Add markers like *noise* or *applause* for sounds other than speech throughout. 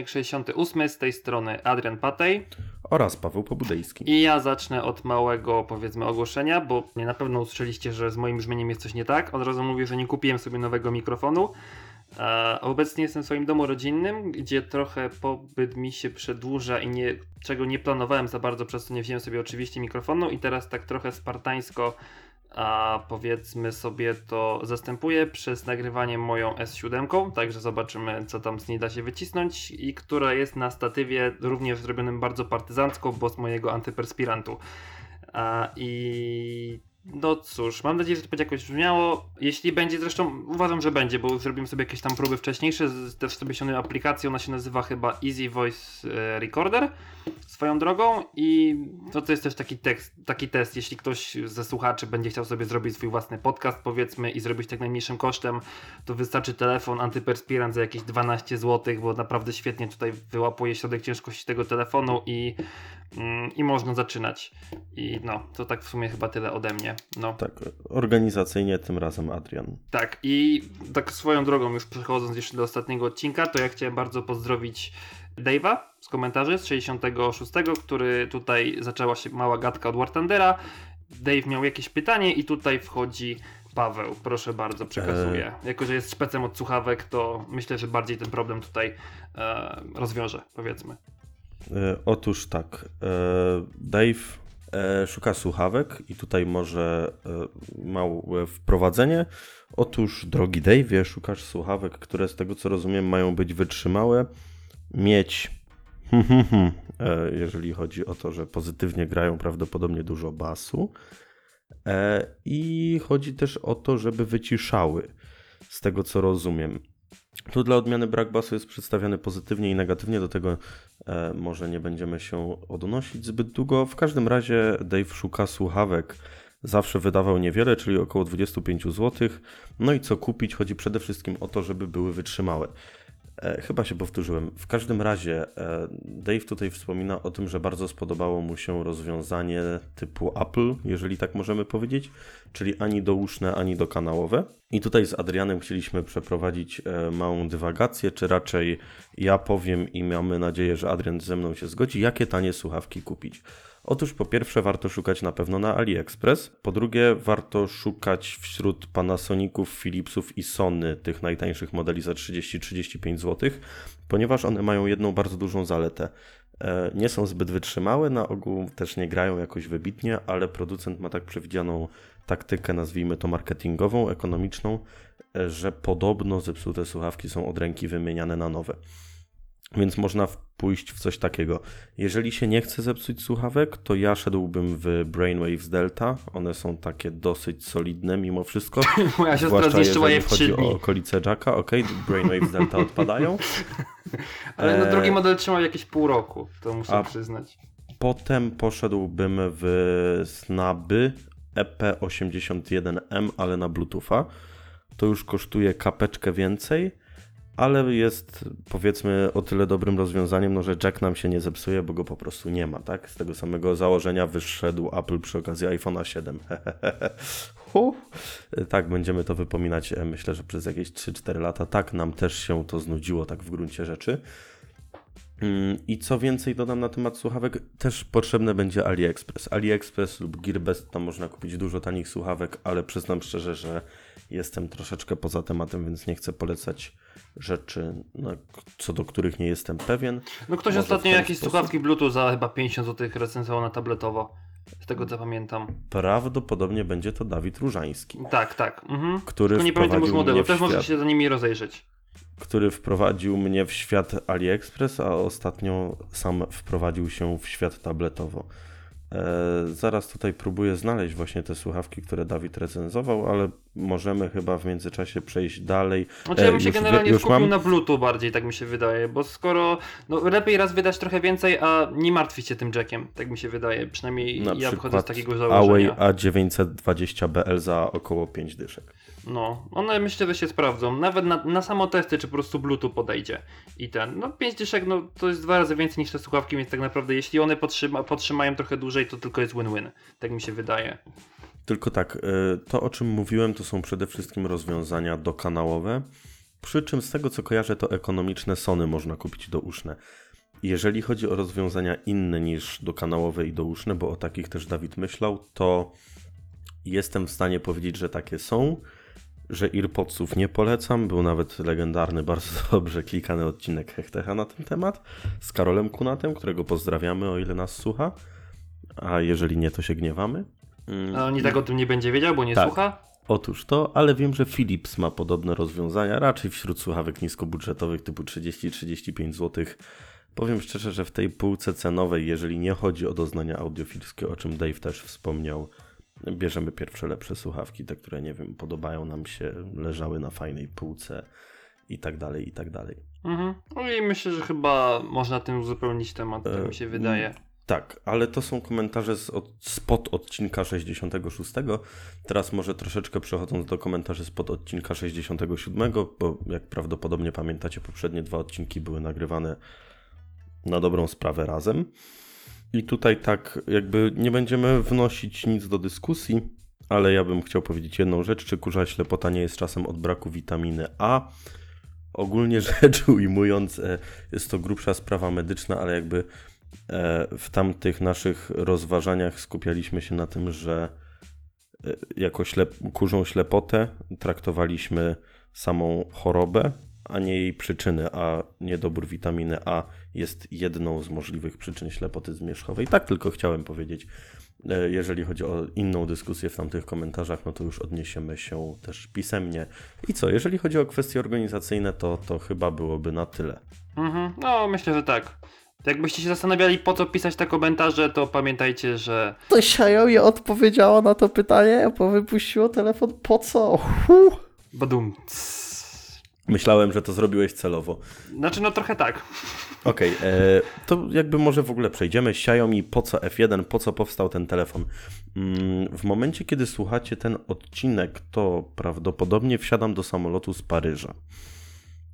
odcinek 68. Z tej strony Adrian Patej. Oraz Paweł Pobudejski. I ja zacznę od małego, powiedzmy, ogłoszenia, bo nie na pewno usłyszeliście, że z moim brzmieniem jest coś nie tak. Od razu mówię, że nie kupiłem sobie nowego mikrofonu. A obecnie jestem w swoim domu rodzinnym, gdzie trochę pobyt mi się przedłuża i nie, czego nie planowałem za bardzo, przez to nie wziąłem sobie oczywiście mikrofonu i teraz tak trochę spartańsko a powiedzmy sobie to zastępuję przez nagrywanie moją S7, także zobaczymy co tam z niej da się wycisnąć i która jest na statywie również zrobionym bardzo partyzancko, bo z mojego antyperspirantu. A, I no cóż, mam nadzieję, że to będzie jakoś brzmiało. Jeśli będzie, zresztą uważam, że będzie, bo zrobimy sobie jakieś tam próby wcześniejsze. Też sobie ściągnąłem aplikację, ona się nazywa chyba Easy Voice e, Recorder swoją drogą i to, to jest też taki tekst, taki test, jeśli ktoś ze słuchaczy będzie chciał sobie zrobić swój własny podcast powiedzmy i zrobić tak najmniejszym kosztem, to wystarczy telefon antyperspirant za jakieś 12 zł, bo naprawdę świetnie tutaj wyłapuje środek ciężkości tego telefonu i, i można zaczynać. I no, to tak w sumie chyba tyle ode mnie. No. Tak, organizacyjnie tym razem Adrian. Tak, i tak swoją drogą, już przechodząc jeszcze do ostatniego odcinka, to ja chciałem bardzo pozdrowić Dave'a z komentarzy z 66, który tutaj zaczęła się mała gadka od War Thundera. Dave miał jakieś pytanie i tutaj wchodzi Paweł. Proszę bardzo, przekazuję. Eee. Jako, że jest szpecem od słuchawek, to myślę, że bardziej ten problem tutaj e, rozwiąże, powiedzmy. E, otóż tak, e, Dave e, szuka słuchawek i tutaj może małe wprowadzenie. Otóż, drogi Dave, szukasz słuchawek, które z tego co rozumiem mają być wytrzymałe, mieć, e, jeżeli chodzi o to, że pozytywnie grają prawdopodobnie dużo basu. I chodzi też o to, żeby wyciszały, z tego co rozumiem. Tu dla odmiany brak basu jest przedstawiany pozytywnie i negatywnie, do tego e, może nie będziemy się odnosić zbyt długo. W każdym razie Dave szuka słuchawek. Zawsze wydawał niewiele, czyli około 25 zł. No i co kupić? Chodzi przede wszystkim o to, żeby były wytrzymałe. E, chyba się powtórzyłem. W każdym razie e, Dave tutaj wspomina o tym, że bardzo spodobało mu się rozwiązanie typu Apple, jeżeli tak możemy powiedzieć, czyli ani douszne, ani dokanałowe. I tutaj z Adrianem chcieliśmy przeprowadzić e, małą dywagację, czy raczej ja powiem i mamy nadzieję, że Adrian ze mną się zgodzi, jakie tanie słuchawki kupić. Otóż po pierwsze warto szukać na pewno na AliExpress, po drugie warto szukać wśród Panasoników, Philipsów i Sony tych najtańszych modeli za 30-35 zł, ponieważ one mają jedną bardzo dużą zaletę. E, nie są zbyt wytrzymałe, na ogół też nie grają jakoś wybitnie, ale producent ma tak przewidzianą taktykę, nazwijmy to marketingową, ekonomiczną, e, że podobno zepsute słuchawki są od ręki wymieniane na nowe. Więc można pójść w coś takiego. Jeżeli się nie chce zepsuć słuchawek, to ja szedłbym w Brainwaves Delta. One są takie dosyć solidne mimo wszystko. *laughs* Moja siostra zniszczyła je w chodzi o okolice Jacka. Ok, Brainwaves Delta odpadają. *laughs* Ale no drugi model trzymał jakieś pół roku, to muszę A przyznać. Potem poszedłbym w Snaby EP81M, ale na Bluetootha. To już kosztuje kapeczkę więcej ale jest powiedzmy o tyle dobrym rozwiązaniem, no, że Jack nam się nie zepsuje, bo go po prostu nie ma, tak? Z tego samego założenia wyszedł Apple przy okazji iPhone'a 7. *laughs* tak, będziemy to wypominać, e, myślę, że przez jakieś 3-4 lata. Tak, nam też się to znudziło, tak w gruncie rzeczy. Mm, I co więcej dodam na temat słuchawek, też potrzebne będzie AliExpress. AliExpress lub Gearbest, tam można kupić dużo tanich słuchawek, ale przyznam szczerze, że jestem troszeczkę poza tematem, więc nie chcę polecać rzeczy, no, co do których nie jestem pewien. No ktoś Może ostatnio jakieś sposób... słuchawki Bluetooth za chyba 50 zł recenzował na tabletowo. Z tego co pamiętam. Prawdopodobnie będzie to Dawid Różański. Tak, tak. Mhm. Który Tylko nie pamiętam już modelu, też możesz się za nimi rozejrzeć. Który wprowadził mnie w świat AliExpress, a ostatnio sam wprowadził się w świat tabletowo. E, zaraz tutaj próbuję znaleźć właśnie te słuchawki, które Dawid recenzował, ale możemy chyba w międzyczasie przejść dalej. Znaczy ja bym się generalnie już skupił mam... na Bluetooth bardziej, tak mi się wydaje, bo skoro no, lepiej raz wydać trochę więcej, a nie martwić się tym jackiem, tak mi się wydaje. Przynajmniej na ja wychodzę z takiego założenia. Huawei A920BL za około 5 dyszek. No, one myślę, że się sprawdzą. Nawet na, na samotesty, czy po prostu Bluetooth podejdzie. I ten, no 5 dyszek, no to jest dwa razy więcej niż te słuchawki, więc tak naprawdę jeśli one potrzyma, potrzymają trochę dłużej, to tylko jest win-win. Tak mi się wydaje. Tylko tak, y, to o czym mówiłem, to są przede wszystkim rozwiązania dokanałowe. Przy czym z tego co kojarzę, to ekonomiczne Sony można kupić douszne. Jeżeli chodzi o rozwiązania inne niż dokanałowe i douszne, bo o takich też Dawid myślał, to jestem w stanie powiedzieć, że takie są, że Earpodsów nie polecam. Był nawet legendarny, bardzo *laughs* dobrze klikany odcinek Hechtecha na ten temat z Karolem Kunatem, którego pozdrawiamy, o ile nas słucha. A jeżeli nie, to się gniewamy. Mm. A on i tak o tym nie będzie wiedział, bo nie tak. słucha? Otóż to, ale wiem, że Philips ma podobne rozwiązania, raczej wśród słuchawek niskobudżetowych typu 30-35 zł. Powiem szczerze, że w tej półce cenowej, jeżeli nie chodzi o doznania audiofilskie, o czym Dave też wspomniał, bierzemy pierwsze lepsze słuchawki, te, które nie wiem, podobają nam się, leżały na fajnej półce i tak dalej, i tak dalej. Mhm. No i myślę, że chyba można tym uzupełnić temat, tak mi się e, wydaje. Tak, ale to są komentarze z od, spod odcinka 66. Teraz może troszeczkę przechodząc do komentarzy spod odcinka 67, bo jak prawdopodobnie pamiętacie, poprzednie dwa odcinki były nagrywane na dobrą sprawę razem. I tutaj tak, jakby nie będziemy wnosić nic do dyskusji, ale ja bym chciał powiedzieć jedną rzecz. Czy kurza ślepota nie jest czasem od braku witaminy A? Ogólnie *laughs* rzecz ujmując, e, jest to grubsza sprawa medyczna, ale jakby w tamtych naszych rozważaniach skupialiśmy się na tym, że e, jako ślep kurzą ślepotę traktowaliśmy samą chorobę, a nie jej przyczyny, a niedobór witaminy A jest jedną z możliwych przyczyn ślepoty zmierzchowej. Tak tylko chciałem powiedzieć. E, jeżeli chodzi o inną dyskusję w tamtych komentarzach, no to już odniesiemy się też pisemnie. I co, jeżeli chodzi o kwestie organizacyjne, to, to chyba byłoby na tyle. Mhm, no, myślę, że tak. Jakbyście się zastanawiali, po co pisać te komentarze, to pamiętajcie, że. To Xiaomi odpowiedziała na to pytanie, bo wypuściło telefon po co? Huh. Badum. Myślałem, że to zrobiłeś celowo. Znaczy, no trochę tak. Okej, okay, e, to jakby może w ogóle przejdziemy. Xiaomi, po co F1, po co powstał ten telefon? Mm, w momencie, kiedy słuchacie ten odcinek, to prawdopodobnie wsiadam do samolotu z Paryża.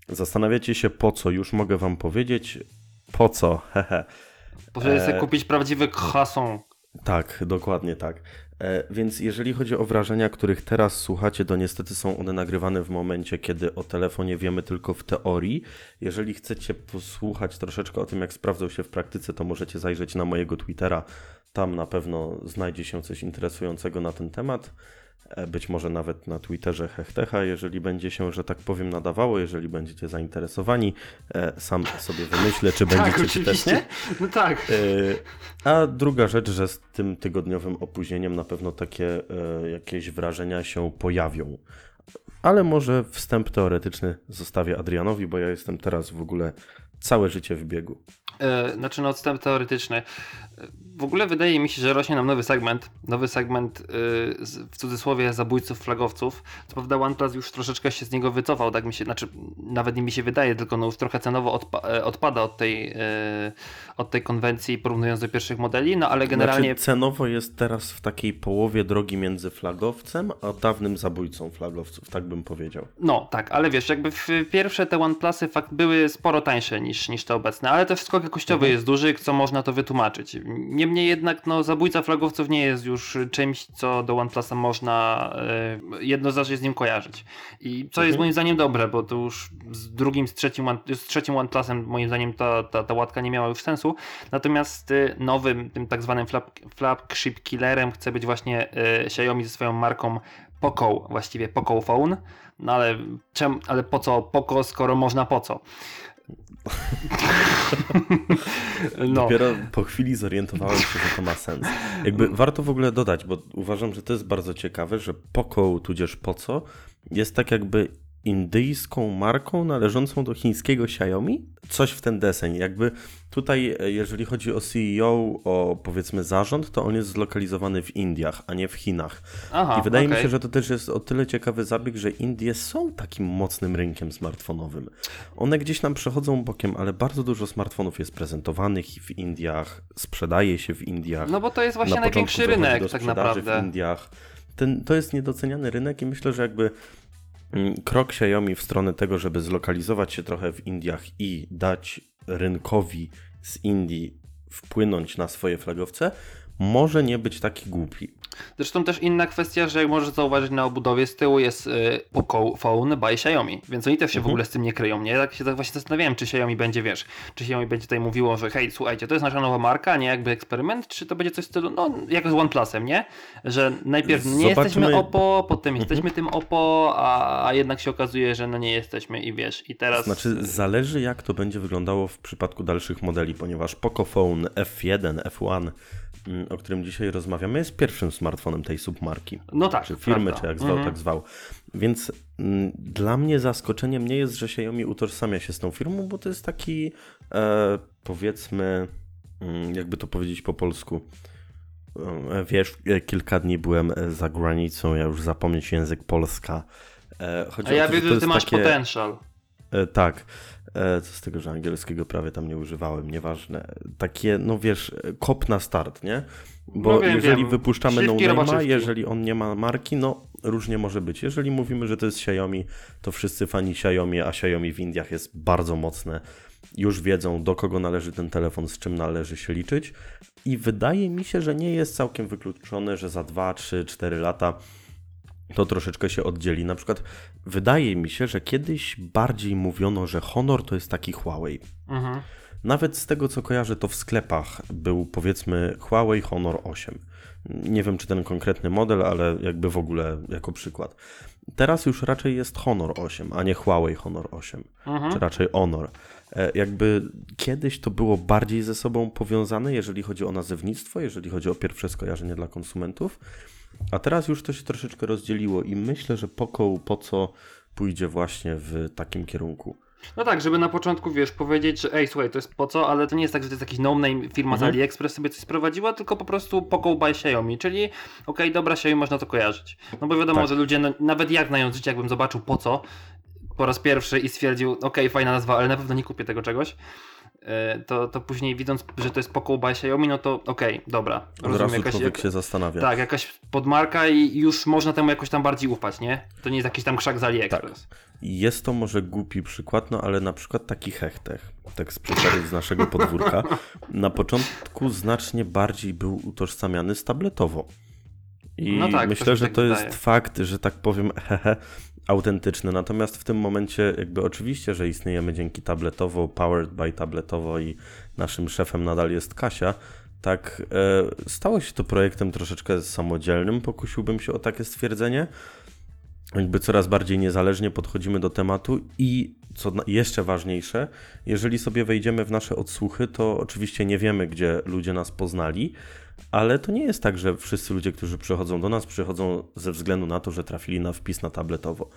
Zastanawiacie się po co, już mogę wam powiedzieć. Po co, *laughs* hehe. Potrzebujesz e... sobie kupić prawdziwy croissant. Tak, dokładnie tak. E, więc jeżeli chodzi o wrażenia, których teraz słuchacie, to niestety są one nagrywane w momencie, kiedy o telefonie wiemy tylko w teorii. Jeżeli chcecie posłuchać troszeczkę o tym, jak sprawdzał się w praktyce, to możecie zajrzeć na mojego Twittera. Tam na pewno znajdzie się coś interesującego na ten temat. E, być może nawet na Twitterze Hechtecha, jeżeli będzie się, że tak powiem, nadawało, jeżeli będziecie zainteresowani. E, sam sobie wymyślę, czy *laughs* tak, będziecie czy też nie. No tak. E, a druga rzecz, że z tym tygodniowym opóźnieniem na pewno takie jakieś wrażenia się pojawią. Ale może wstęp teoretyczny zostawię Adrianowi, bo ja jestem teraz w ogóle całe życie w biegu. Znaczy, no, odstęp teoretyczny w ogóle wydaje mi się, że rośnie nam nowy segment. Nowy segment yy, w cudzysłowie zabójców, flagowców. Co prawda OnePlus już troszeczkę się z niego wycofał, tak mi się, znaczy nawet nie mi się wydaje, tylko no już trochę cenowo odpa e, odpada od tej, yy, od tej konwencji porównując do pierwszych modeli, no ale generalnie... Znaczy, cenowo jest teraz w takiej połowie drogi między flagowcem, a dawnym zabójcą flagowców, tak bym powiedział. No tak, ale wiesz, jakby pierwsze te OnePlusy fakt były sporo tańsze niż, niż te obecne, ale też skok jakościowy mhm. jest duży, co można to wytłumaczyć. Nie Niemniej jednak no, zabójca flagowców nie jest już czymś, co do OnePlusa można y, jednoznacznie z nim kojarzyć. I co jest mhm. moim zdaniem dobre, bo to już z drugim, z trzecim, z trzecim OnePlusem moim zdaniem ta, ta, ta łatka nie miała już sensu. Natomiast y, nowym, tym tak zwanym flap, flagship killerem chce być właśnie y, Xiaomi ze swoją marką Poco, właściwie Poco Phone. No ale, czem, ale po co Poco, skoro można po co? *laughs* no. Dopiero po chwili zorientowałem się, że to ma sens. Jakby warto w ogóle dodać, bo uważam, że to jest bardzo ciekawe, że Poco, tudzież po co, jest tak jakby indyjską marką należącą do chińskiego Xiaomi? Coś w ten deseń. Jakby tutaj, e, jeżeli chodzi o CEO, o powiedzmy zarząd, to on jest zlokalizowany w Indiach, a nie w Chinach. Aha, I wydaje okay. mi się, że to też jest o tyle ciekawy zabieg, że Indie są takim mocnym rynkiem smartfonowym. One gdzieś nam przechodzą bokiem, ale bardzo dużo smartfonów jest prezentowanych w Indiach, sprzedaje się w Indiach. No bo to jest właśnie największy rynek tak naprawdę. w Indiach. Ten, to jest niedoceniany rynek i myślę, że jakby krok Xiaomi w stronę tego, żeby zlokalizować się trochę w Indiach i dać rynkowi z Indii wpłynąć na swoje flagowce, może nie być taki głupi. Zresztą też inna kwestia, że jak możesz zauważyć na obudowie z tyłu jest y, Poco Phone by Xiaomi, więc oni też się w Mhm. ogóle z tym nie kryją, nie? Tak się tak właśnie zastanawiałem, czy Xiaomi będzie, wiesz, czy Xiaomi będzie tutaj mówiło, że hej, słuchajcie, to jest nasza nowa marka, nie jakby eksperyment, czy to będzie coś w stylu, no jak z OnePlusem, nie? Że najpierw nie Zobaczymy- jesteśmy Oppo, potem Mhm. jesteśmy tym Oppo, a, a jednak się okazuje, że no nie jesteśmy i wiesz, i teraz... Znaczy, zależy jak to będzie wyglądało w przypadku dalszych modeli, ponieważ Pocophone F1, F1, mm, o którym dzisiaj rozmawiamy, jest pierwszym smartfonem tej submarki. no tak, czy firmy, prawda. czy jak zwał, Mhm. tak zwał. Więc mm, dla mnie zaskoczeniem nie jest, że Xiaomi utożsamia się z tą firmą, bo to jest taki, e, powiedzmy, mm, jakby to powiedzieć po polsku. E, wiesz, e, kilka dni byłem e, za granicą, ja już zapomnieć język Polska. Chodzi A ja to, wiem, że ty masz takie- potential. E, tak. E, co z tego, że angielskiego prawie tam nie używałem, nieważne. Takie, no wiesz, kop na start, nie? Bo No wiem, jeżeli wiem. wypuszczamy no jeżeli on nie ma marki, no różnie może być. Jeżeli mówimy, że to jest Xiaomi, to wszyscy fani Xiaomi, a Xiaomi w Indiach jest bardzo mocne, już wiedzą do kogo należy ten telefon, z czym należy się liczyć i wydaje mi się, że nie jest całkiem wykluczone, że za 2, 3, 4 lata to troszeczkę się oddzieli. Na przykład wydaje mi się, że kiedyś bardziej mówiono, że Honor to jest taki Huawei. Mhm. Nawet z tego co kojarzę, to w sklepach był powiedzmy Huawei Honor 8. Nie wiem czy ten konkretny model, ale jakby w ogóle jako przykład. Teraz już raczej jest Honor 8, a nie Huawei Honor 8, Mhm. czy raczej Honor. E, Jakby kiedyś to było bardziej ze sobą powiązane, jeżeli chodzi o nazewnictwo, jeżeli chodzi o pierwsze skojarzenie dla konsumentów, a teraz już to się troszeczkę rozdzieliło i myślę, że Poco po co pójdzie właśnie w takim kierunku. No tak, żeby na początku, wiesz, powiedzieć, że ej, słuchaj, to jest po co, ale to nie jest tak, że to jest jakiś no-name firma Mhm. z AliExpress sobie coś sprowadziła, tylko po prostu Poco by Xiaomi, czyli okej, dobra, Xiaomi można to kojarzyć. No bo wiadomo, Tak. że ludzie, no, nawet jak znając życie, jakbym zobaczył po co po raz pierwszy i stwierdził, okej, fajna nazwa, ale na pewno nie kupię tego czegoś, to, to później widząc, że to jest Poco by Xiaomi, no to okej, dobra. Od razu jakaś, człowiek się zastanawia. Tak, jakaś podmarka i już można temu jakoś tam bardziej ufać, nie? To nie jest jakiś tam krzak z AliExpress. Jest to może głupi przykład, no ale na przykład taki hechtech, tak przykładu z naszego podwórka, *laughs* na początku znacznie bardziej był utożsamiany z tabletowo. I No tak, myślę, mi że tak to wydaje. jest fakt, że tak powiem, *laughs* hehe, autentyczny. Natomiast w tym momencie jakby oczywiście, że istniejemy dzięki tabletowo, powered by tabletowo i naszym szefem nadal jest Kasia, tak e, stało się to projektem troszeczkę samodzielnym, pokusiłbym się o takie stwierdzenie. Jakby coraz bardziej niezależnie podchodzimy do tematu i co jeszcze ważniejsze, jeżeli sobie wejdziemy w nasze odsłuchy, to oczywiście nie wiemy, gdzie ludzie nas poznali, ale to nie jest tak, że wszyscy ludzie, którzy przychodzą do nas, przychodzą ze względu na to, że trafili na wpis na tabletowo.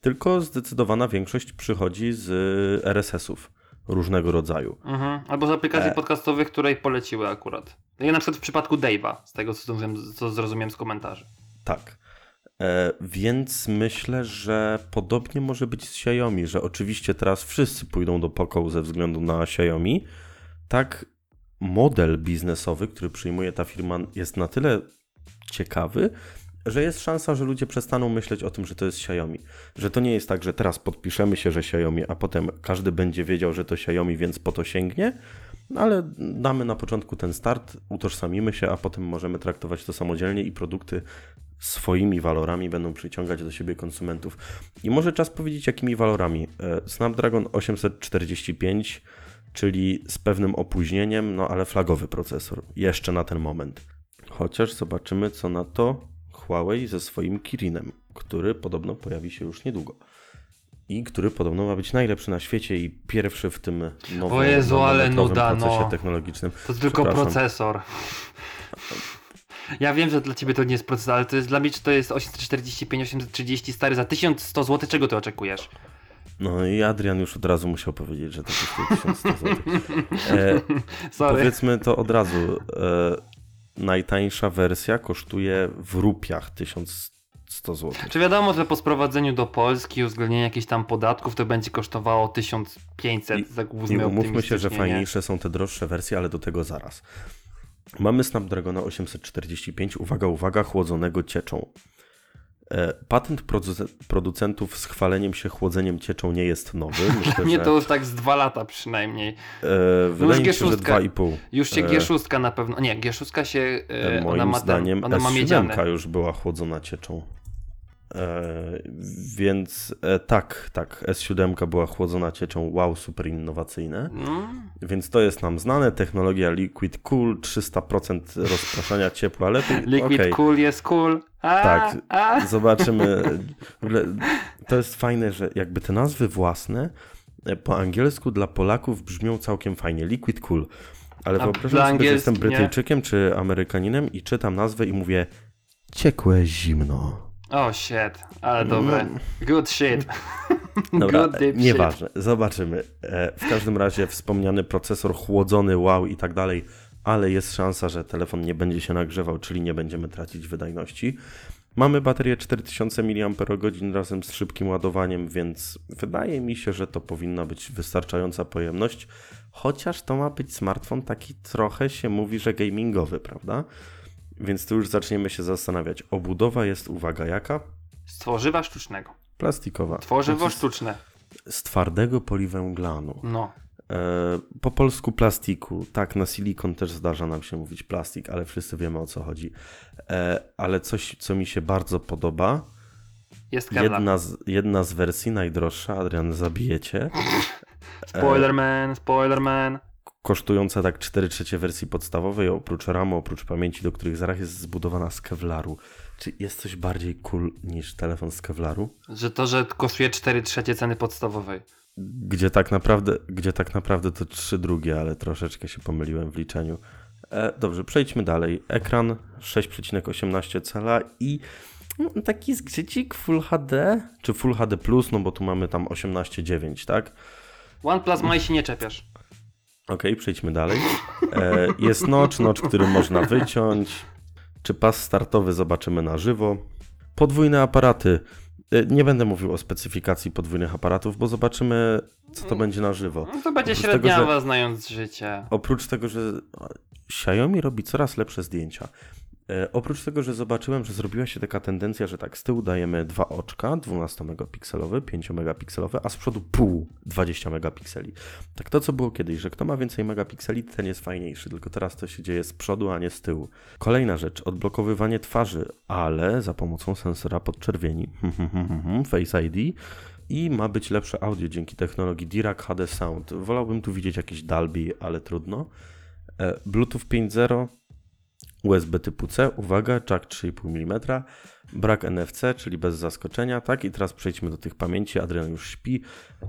Tylko zdecydowana większość przychodzi z y, RSS-ów różnego rodzaju. Mhm. Albo z aplikacji E. podcastowych, które ich poleciły akurat. Ja na przykład w przypadku Dave'a, z tego co co zrozumiałem z komentarzy. Tak. E, więc myślę, że podobnie może być z Xiaomi, że oczywiście teraz wszyscy pójdą do Poco ze względu na Xiaomi. Tak, model biznesowy, który przyjmuje ta firma, jest na tyle ciekawy, że jest szansa, że ludzie przestaną myśleć o tym, że to jest Xiaomi. Że to nie jest tak, że teraz podpiszemy się, że Xiaomi, a potem każdy będzie wiedział, że to Xiaomi, więc po to sięgnie. No ale damy na początku ten start, utożsamimy się, a potem możemy traktować to samodzielnie i produkty swoimi walorami będą przyciągać do siebie konsumentów. I może czas powiedzieć, jakimi walorami. E, Snapdragon 845, czyli z pewnym opóźnieniem, no ale flagowy procesor, jeszcze na ten moment. Chociaż zobaczymy, co na to Huawei ze swoim Kirinem, który podobno pojawi się już niedługo. I który podobno ma być najlepszy na świecie i pierwszy w tym nowym, O Jezu, ale nuda, procesie no. technologicznym. To tylko procesor. Ja wiem, że dla ciebie to nie jest procesor, ale to jest dla mnie, to jest 845, 830 stary za 1100 zł, czego ty oczekujesz? No i Adrian już od razu musiał powiedzieć, że to kosztuje 1100 zł. *laughs* E, powiedzmy to od razu. E, najtańsza wersja kosztuje w rupiach 1100 zł. Czy wiadomo, że po sprowadzeniu do Polski i uwzględnieniu jakichś tam podatków to będzie kosztowało 1500, I- tak I uzmę umówmy się, że nie? fajniejsze są te droższe wersje, ale do tego zaraz. Mamy Snapdragona 845, uwaga, uwaga, chłodzonego cieczą. E, Patent produce- producentów z chwaleniem się chłodzeniem cieczą nie jest nowy. *laughs* Myślę, Nie że, to już tak z dwa lata przynajmniej. e, wydaje mi się, że G6. 2,5. Już się E, G6 na pewno. Nie, G6 się. E, Moim ona ma, zdaniem ona ma S7 miedziane. już była chłodzona cieczą. E, więc e, tak, tak, S7 była chłodzona cieczą, wow, super innowacyjne. Mm, Więc to jest nam znane. Technologia Liquid Cool, 300% rozpraszania *laughs* ciepła lepiej. Liquid Okej. cool jest cool. A, Tak. A. Zobaczymy. *laughs* To jest fajne, że jakby te nazwy własne e, po angielsku dla Polaków brzmią całkiem fajnie. Liquid Cool. Ale A wyobrażam sobie, że jestem angielski nie? Brytyjczykiem czy Amerykaninem i czytam nazwę i mówię ciekłe zimno. O shit, ale dobre. Good shit. No. *laughs* Dobra, Good nieważne. Zobaczymy. E, W każdym razie wspomniany procesor chłodzony, wow i tak dalej, ale jest szansa, że telefon nie będzie się nagrzewał, czyli nie będziemy tracić wydajności. Mamy baterię 4000 mAh razem z szybkim ładowaniem, więc wydaje mi się, że to powinna być wystarczająca pojemność, chociaż to ma być smartfon taki trochę się mówi, że gamingowy, prawda? Więc tu już zaczniemy się zastanawiać. Obudowa jest, uwaga, jaka? Z tworzywa sztucznego. Plastikowa. Tworzywo sztuczne. z twardego poliwęglanu. No. E, po polsku plastiku. Tak, na silikon też zdarza nam się mówić plastik, ale wszyscy wiemy o co chodzi. E, ale coś, co mi się bardzo podoba, Jest Kevlar. jedna z, jedna z wersji najdroższa, Adrian, zabijecie, *laughs* Spoilerman, Spoilerman. Kosztująca tak 4 trzecie wersji podstawowej, oprócz ramu, oprócz pamięci, do których zaraz jest zbudowana z kevlaru. Czy jest coś bardziej cool niż telefon z kevlaru? Że to, że kosztuje 4 trzecie ceny podstawowej. Gdzie tak naprawdę, gdzie tak naprawdę to trzy drugie, ale troszeczkę się pomyliłem w liczeniu. E, dobrze, przejdźmy dalej. Ekran 6,18 cala i no, taki zgrzycik Full HD, czy Full HD+, no bo tu mamy tam 18,9, tak? OnePlus Maj się nie czepiasz. Okej, przejdźmy dalej. E, jest notch, notch, który można wyciąć. Czy pas startowy zobaczymy na żywo. Podwójne aparaty. E, nie będę mówił o specyfikacji podwójnych aparatów, bo zobaczymy, co to będzie na żywo. No to będzie Oprócz tego, znając życie. Oprócz tego, że Xiaomi robi coraz lepsze zdjęcia. E, oprócz tego, że zobaczyłem, że zrobiła się taka tendencja, że tak z tyłu dajemy dwa oczka, 12-megapikselowe, 5-megapikselowe, a z przodu pół 20 megapikseli. Tak to, co było kiedyś, że kto ma więcej megapikseli, ten jest fajniejszy, tylko teraz to się dzieje z przodu, a nie z tyłu. Kolejna rzecz, odblokowywanie twarzy, ale za pomocą sensora podczerwieni, *laughs* Face ID, i ma być lepsze audio dzięki technologii Dirac HD Sound. Wolałbym tu widzieć jakieś Dolby, ale trudno. E, Bluetooth 5.0, USB typu C, uwaga, jack 3,5 mm, brak NFC, czyli bez zaskoczenia, tak? I teraz przejdźmy do tych pamięci, Adrian już śpi.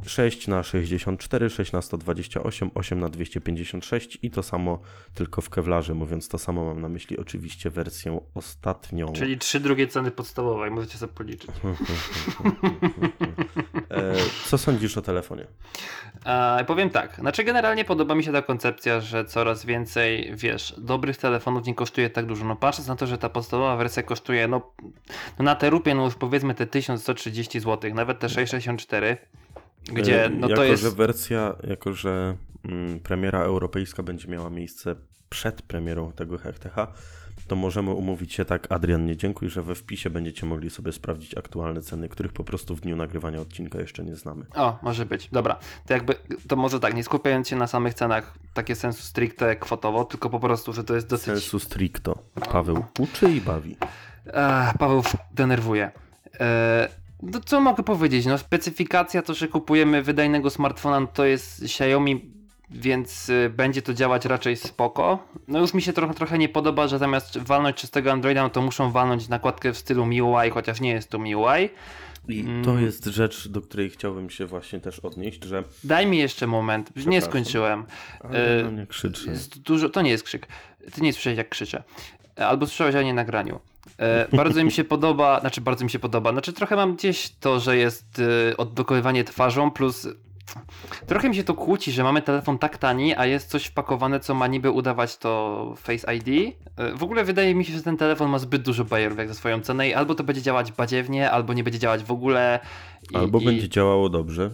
6 na 64, 6 na 128, 8 na 256 i to samo tylko w kewlarze, mówiąc to samo mam na myśli oczywiście wersję ostatnią. Czyli trzy drugie ceny podstawowej, możecie sobie policzyć. *laughs* E, co sądzisz o telefonie? E, powiem tak, znaczy generalnie podoba mi się ta koncepcja, że coraz więcej, wiesz, dobrych telefonów nie kosztuje tak dużo. No patrząc na to, że ta podstawowa wersja kosztuje, no, no na te rupie, no już powiedzmy te 1130 zł, nawet te 664, gdzie E, no jako, to jest... że wersja, jako że mm, premiera europejska będzie miała miejsce przed premierą tego HTH, to możemy umówić się tak, Adrian, nie dziękuj, że we wpisie będziecie mogli sobie sprawdzić aktualne ceny, których po prostu w dniu nagrywania odcinka jeszcze nie znamy. O, może być, dobra. To jakby, to może tak, nie skupiając się na samych cenach, takie sensu stricte kwotowo, tylko po prostu, że to jest dosyć... Sensu stricto. Paweł uczy i bawi. Ech, Paweł denerwuje. E, no co mogę powiedzieć? No specyfikacja to, że kupujemy wydajnego smartfona, no to jest Xiaomi, więc y, będzie to działać raczej spoko. No już mi się trochę, trochę nie podoba, że zamiast walnąć czystego Androida, no to muszą walnąć nakładkę w stylu MIUI, chociaż nie jest to MIUI. I Mm. to jest rzecz, do której chciałbym się właśnie też odnieść, że Daj mi jeszcze moment, nie skończyłem. ale E, na mnie krzyczy. Jest dużo, to nie jest krzyk. Ty nie słyszałeś jak krzyczę. Albo słyszałeś, ale nie nagraniu. E, bardzo mi się podoba, znaczy bardzo mi się podoba, znaczy trochę mam gdzieś to, że jest e, odblokowywanie twarzą plus trochę mi się to kłóci, że mamy telefon tak tani, a jest coś wpakowane, co ma niby udawać to Face ID. E, w ogóle wydaje mi się, że ten telefon ma zbyt dużo bajerów jak za swoją cenę i albo to będzie działać badziewnie, albo nie będzie działać w ogóle. I, Albo i... będzie działało dobrze.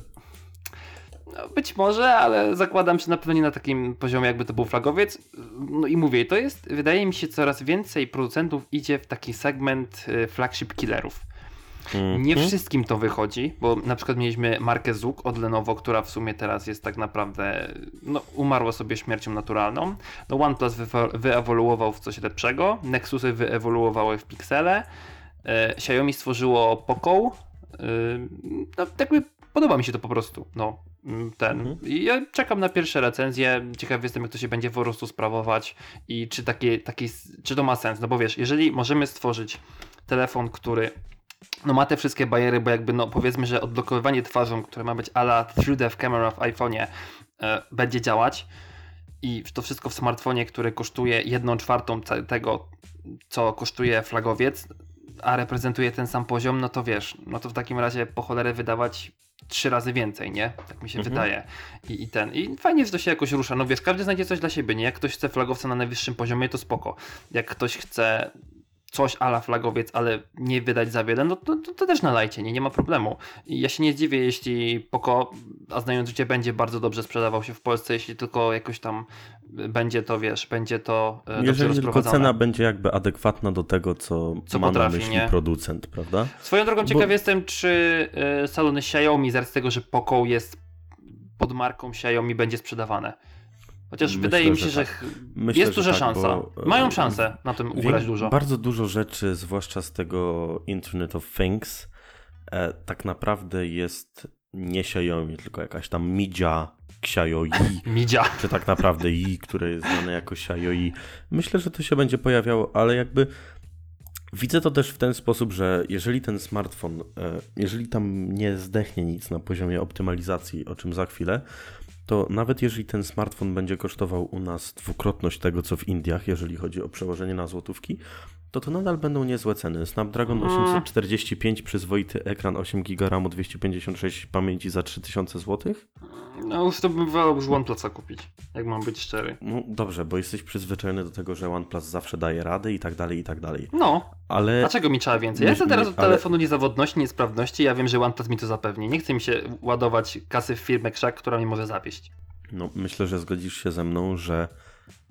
No, być może, ale zakładam się na pewno nie na takim poziomie, jakby to był flagowiec. No i mówię, to jest, wydaje mi się, coraz więcej producentów idzie w taki segment y, flagship killerów. Nie Mhm. wszystkim to wychodzi, bo na przykład mieliśmy markę ZUK od Lenovo, która w sumie teraz jest tak naprawdę, no umarła sobie śmiercią naturalną. No OnePlus wyewoluował w coś lepszego, Nexusy wyewoluowały w Pixele, e, Xiaomi stworzyło Poco, e, no jakby podoba mi się to po prostu, no ten. Mhm. I ja czekam na pierwsze recenzje, ciekaw jestem jak to się będzie po prostu sprawować i czy, takie, takie, czy to ma sens, no bo wiesz, jeżeli możemy stworzyć telefon, który no ma te wszystkie bariery, bo jakby no powiedzmy, że odblokowywanie twarzą, które ma być ala 3D camera w iPhone'ie e, będzie działać i to wszystko w smartfonie, który kosztuje 1 czwartą tego, co kosztuje flagowiec, a reprezentuje ten sam poziom, no to wiesz, no to w takim razie po cholerę wydawać trzy razy więcej, nie? Tak mi się Mhm. wydaje. I, I ten. I fajnie, że to się jakoś rusza. No wiesz, każdy znajdzie coś dla siebie, nie? Jak ktoś chce flagowca na najwyższym poziomie, to spoko. Jak ktoś chce coś ala flagowiec, ale nie wydać za wiele, no to, to, to też nalajcie, nie, nie ma problemu. I ja się nie zdziwię, jeśli Poco, a znając życie, będzie bardzo dobrze sprzedawał się w Polsce, jeśli tylko jakoś tam będzie to, wiesz, będzie to e, Jeżeli tylko cena będzie jakby adekwatna do tego, co, Co ma potrafi, na myśli nie? producent, prawda? Swoją drogą Bo- ciekaw jestem, czy e, salony Xiaomi, z racji tego, że Poco jest pod marką Xiaomi, będzie sprzedawane. Chociaż Myślę, wydaje mi się, że tak. Myślę, jest duża tak, szansa. bo, e, Mają szansę na tym ugrać dużo. Bardzo dużo rzeczy, zwłaszcza z tego Internet of Things, e, tak naprawdę jest nie Xiaomi, tylko jakaś tam Midzia, Xiaomi, *laughs* Midzia. czy tak naprawdę i, które jest znane jako Xiaomi. Myślę, że to się będzie pojawiało, ale jakby widzę to też w ten sposób, że jeżeli ten smartfon, e, jeżeli tam nie zdechnie nic na poziomie optymalizacji, o czym za chwilę, to nawet jeżeli ten smartfon będzie kosztował u nas dwukrotność tego, co w Indiach, jeżeli chodzi o przełożenie na złotówki, to to nadal będą niezłe ceny. Snapdragon Mm. 845, przyzwoity ekran 8 GB RAMu, 256 pamięci za 3000 zł? No już to bym wolał już OnePlusa kupić, jak mam być szczery. No dobrze, bo jesteś przyzwyczajony do tego, że OnePlus zawsze daje radę i tak dalej, i tak dalej. No, Ale dlaczego mi trzeba więcej? Ja chcę teraz od ale- telefonu niezawodności, niesprawności, ja wiem, że OnePlus mi to zapewni. Nie chce mi się ładować kasy w firmę krzak, która mnie może zawieść. no, myślę, że zgodzisz się ze mną, że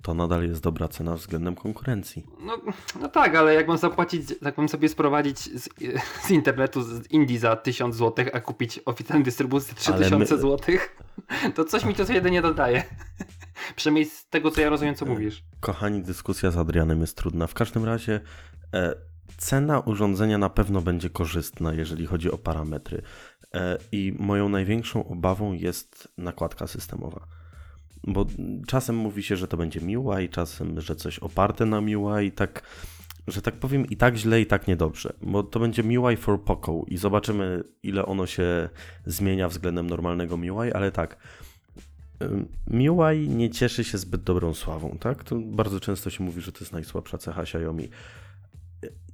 to nadal jest dobra cena względem konkurencji. No, no tak, ale jak mam zapłacić, jak mam sobie sprowadzić z, z internetu z Indii za 1000 zł, a kupić oficjalną dystrybucję Ale 3000 my- zł, *laughs* to coś mi to jedynie dodaje. *laughs* Przynajmniej z tego, co ja rozumiem, E, co mówisz. Kochani, dyskusja z Adrianem jest trudna. W każdym razie e, cena urządzenia na pewno będzie korzystna, jeżeli chodzi o parametry. E, I moją największą obawą jest nakładka systemowa. Bo czasem mówi się, że to będzie MIUI, czasem, że coś oparte na MIUI, tak, że tak powiem, i tak źle, i tak niedobrze. Bo to będzie MIUI for Poco i zobaczymy, ile ono się zmienia względem normalnego MIUI, ale tak. MIUI nie cieszy się zbyt dobrą sławą, tak? To bardzo często się mówi, że to jest najsłabsza cecha Xiaomi.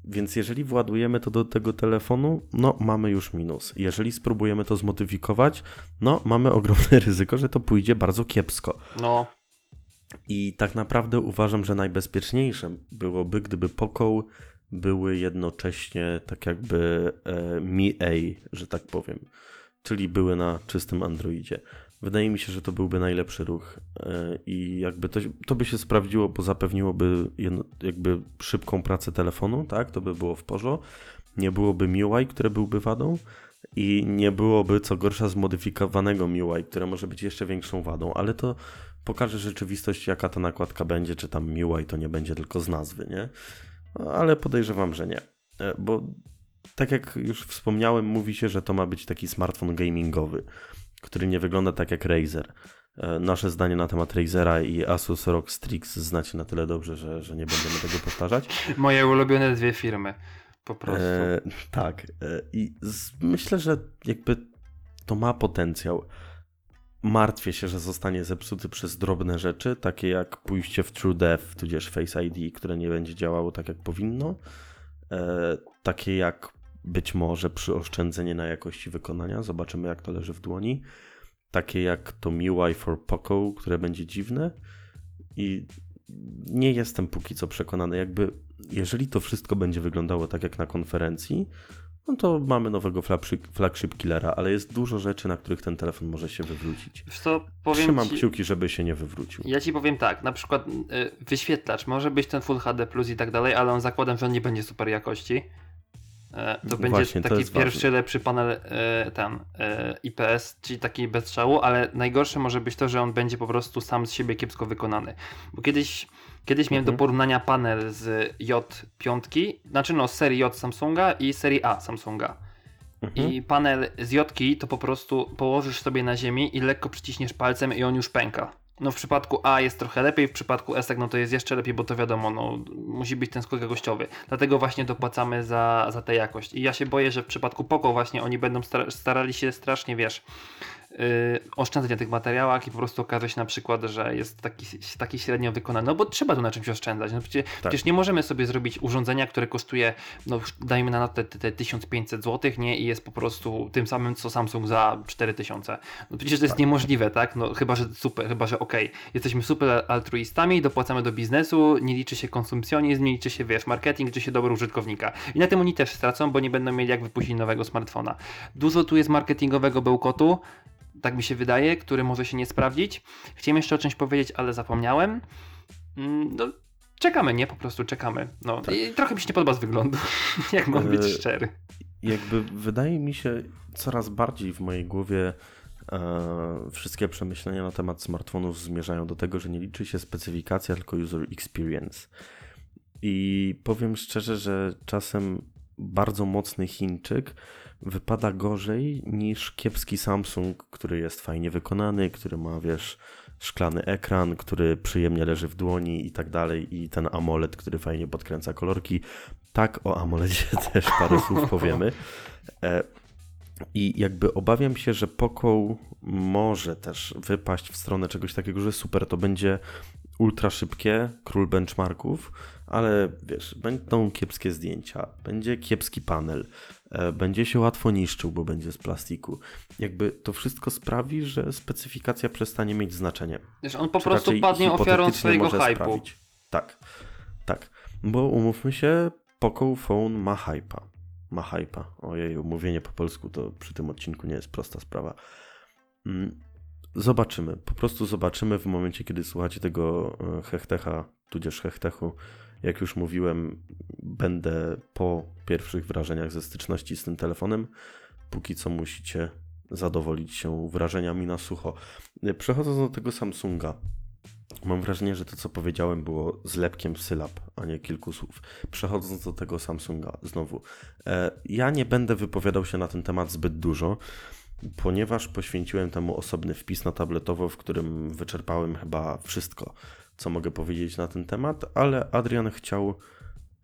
Więc jeżeli władujemy to do tego telefonu, no mamy już minus. Jeżeli spróbujemy to zmodyfikować, no mamy ogromne *laughs* ryzyko, że to pójdzie bardzo kiepsko. No, I tak naprawdę uważam, że najbezpieczniejsze byłoby, gdyby Poco były jednocześnie tak jakby e, Mi A, że tak powiem. Czyli były na czystym Androidzie. Wydaje mi się, że to byłby najlepszy ruch e, i jakby to, to by się sprawdziło, bo zapewniłoby jedno, jakby szybką pracę telefonu, tak? To by było w porządku. Nie byłoby MIUI, które byłby wadą i nie byłoby co gorsza zmodyfikowanego MIUI, które może być jeszcze większą wadą, ale to pokaże rzeczywistość, jaka ta nakładka będzie, czy tam MIUI to nie będzie tylko z nazwy, nie? Ale podejrzewam, że nie. E, Bo tak jak już wspomniałem, mówi się, że to ma być taki smartfon gamingowy, który nie wygląda tak jak Razer. E, Nasze zdanie na temat Razera i Asus ROG Strix znacie na tyle dobrze, że, że nie będziemy tego powtarzać. *laughs* moje ulubione dwie firmy. Po prostu. E, tak. E, I z, myślę, że jakby to ma potencjał. Martwię się, że zostanie zepsuty przez drobne rzeczy, takie jak pójście w TrueDepth, tudzież Face ID, które nie będzie działało tak jak powinno. E, takie jak być może przyoszczędzenie na jakości wykonania. Zobaczymy, jak to leży w dłoni. Takie jak to MIUI for Poco, które będzie dziwne. I nie jestem póki co przekonany, jakby jeżeli to wszystko będzie wyglądało tak jak na konferencji, no to mamy nowego flagship, flagship killera, ale jest dużo rzeczy, na których ten telefon może się wywrócić. Co, powiem Trzymam ci, kciuki, żeby się nie wywrócił. Ja ci powiem tak, na przykład y, wyświetlacz może być ten Full HD Plus i tak dalej, ale on zakładam, że on nie będzie super jakości. E, To No będzie właśnie, to taki jest pierwszy ważne. lepszy panel e, ten IPS, czyli taki bez strzału, ale najgorsze może być to, że on będzie po prostu sam z siebie kiepsko wykonany. Bo kiedyś, kiedyś miałem do Mhm. porównania panel z J5, znaczy no z serii J Samsunga i serii A Samsunga. Mhm. I panel z Jotki to po prostu położysz sobie na ziemi i lekko przyciśniesz palcem i on już pęka. No w przypadku A jest trochę lepiej, w przypadku S no to jest jeszcze lepiej, bo to wiadomo, no musi być ten skok jakościowy. Dlatego właśnie dopłacamy za, za tę jakość. I ja się boję, że w przypadku Poco właśnie oni będą stara- starali się strasznie, wiesz, oszczędzać na tych materiałach i po prostu okaże się na przykład, że jest taki, taki średnio wykonany. No bo trzeba tu na czymś oszczędzać. No przecież, przecież nie możemy sobie zrobić urządzenia, które kosztuje, no dajmy na te, te, te 1500 zł, nie? I jest po prostu tym samym, co Samsung za 4000. No przecież to jest niemożliwe, tak? No chyba, że super, chyba, że okej, jesteśmy super altruistami, dopłacamy do biznesu, nie liczy się konsumpcjonizm, nie liczy się, wiesz, marketing, liczy się dobro użytkownika. I na tym oni też stracą, bo nie będą mieli jak wypuścić nowego smartfona. Dużo tu jest marketingowego bełkotu, tak mi się wydaje, który może się nie sprawdzić. Chciałem jeszcze o czymś powiedzieć, ale zapomniałem. Mm, No, czekamy, nie? Po prostu czekamy. No, i trochę mi się nie podoba z wyglądu, *laughs* jak mam być E, szczery. jakby wydaje mi się coraz bardziej w mojej głowie e, wszystkie przemyślenia na temat smartfonów zmierzają do tego, że nie liczy się specyfikacja, tylko user experience. I powiem szczerze, że czasem bardzo mocny Chińczyk wypada gorzej niż kiepski Samsung, który jest fajnie wykonany, który ma, wiesz, szklany ekran, który przyjemnie leży w dłoni i tak dalej, i ten AMOLED, który fajnie podkręca kolorki. Tak, o AMOLEDzie *laughs* też parę słów powiemy. E, I jakby obawiam się, że Poco może też wypaść w stronę czegoś takiego, że super, to będzie ultra szybkie, król benchmarków, ale wiesz, będą kiepskie zdjęcia, będzie kiepski panel, będzie się łatwo niszczył, bo będzie z plastiku. Jakby to wszystko sprawi, że specyfikacja przestanie mieć znaczenie. Wiesz, on po Czy prostu padnie ofiarą swojego sprawić. Tak, tak. Bo umówmy się, Poco Phone ma hype'a. Ma hype'a. Ojej, mówienie po polsku to przy tym odcinku nie jest prosta sprawa. Mm, Zobaczymy. Po prostu zobaczymy w momencie, kiedy słuchacie tego e, hechtecha, tudzież hechtechu. Jak już mówiłem, będę po pierwszych wrażeniach ze styczności z tym telefonem. Póki co musicie zadowolić się wrażeniami na sucho. Przechodząc do tego Samsunga, mam wrażenie, że to co powiedziałem było zlepkiem sylab, a nie kilku słów. Przechodząc do tego Samsunga znowu. E, Ja nie będę wypowiadał się na ten temat zbyt dużo, ponieważ poświęciłem temu osobny wpis na tabletowo, w którym wyczerpałem chyba wszystko, co mogę powiedzieć na ten temat, ale Adrian chciał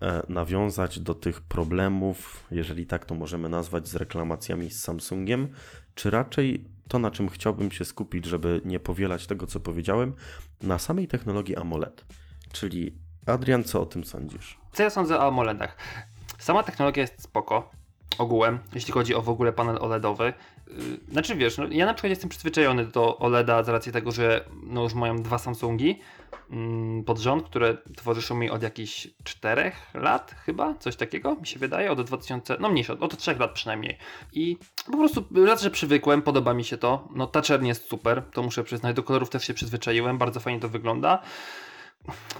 e, nawiązać do tych problemów, jeżeli tak to możemy nazwać, z reklamacjami z Samsungiem, czy raczej to, na czym chciałbym się skupić, żeby nie powielać tego, co powiedziałem, na samej technologii AMOLED. Czyli Adrian, co o tym sądzisz? Co ja sądzę o AMOLEDach? Sama technologia jest spoko, ogółem, jeśli chodzi o w ogóle panel OLEDowy. Yy, Znaczy wiesz, no, ja na przykład jestem przyzwyczajony do OLEDa z racji tego, że no, już mają dwa Samsungi mm, pod rząd, które towarzyszą mi od jakichś czterech lat chyba, coś takiego mi się wydaje, od 2000, no mniejsze, od trzech lat przynajmniej. I po prostu raz, że przywykłem, podoba mi się to. No ta czerń jest super, to muszę przyznać, do kolorów też się przyzwyczaiłem, bardzo fajnie to wygląda.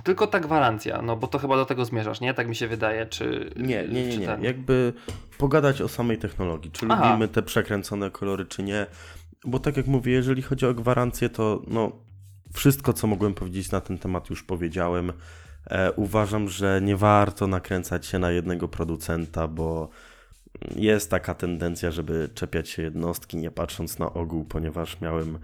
Tylko ta gwarancja, no bo to chyba do tego zmierzasz, nie? Tak mi się wydaje, czy... Nie, nie, nie, nie. ten- Jakby pogadać o samej technologii. Czy Aha. lubimy te przekręcone kolory, czy nie. Bo tak jak mówię, jeżeli chodzi o gwarancję, to no, wszystko, co mogłem powiedzieć na ten temat, już powiedziałem. E, uważam, że nie warto nakręcać się na jednego producenta, bo jest taka tendencja, żeby czepiać się jednostki, nie patrząc na ogół, ponieważ miałem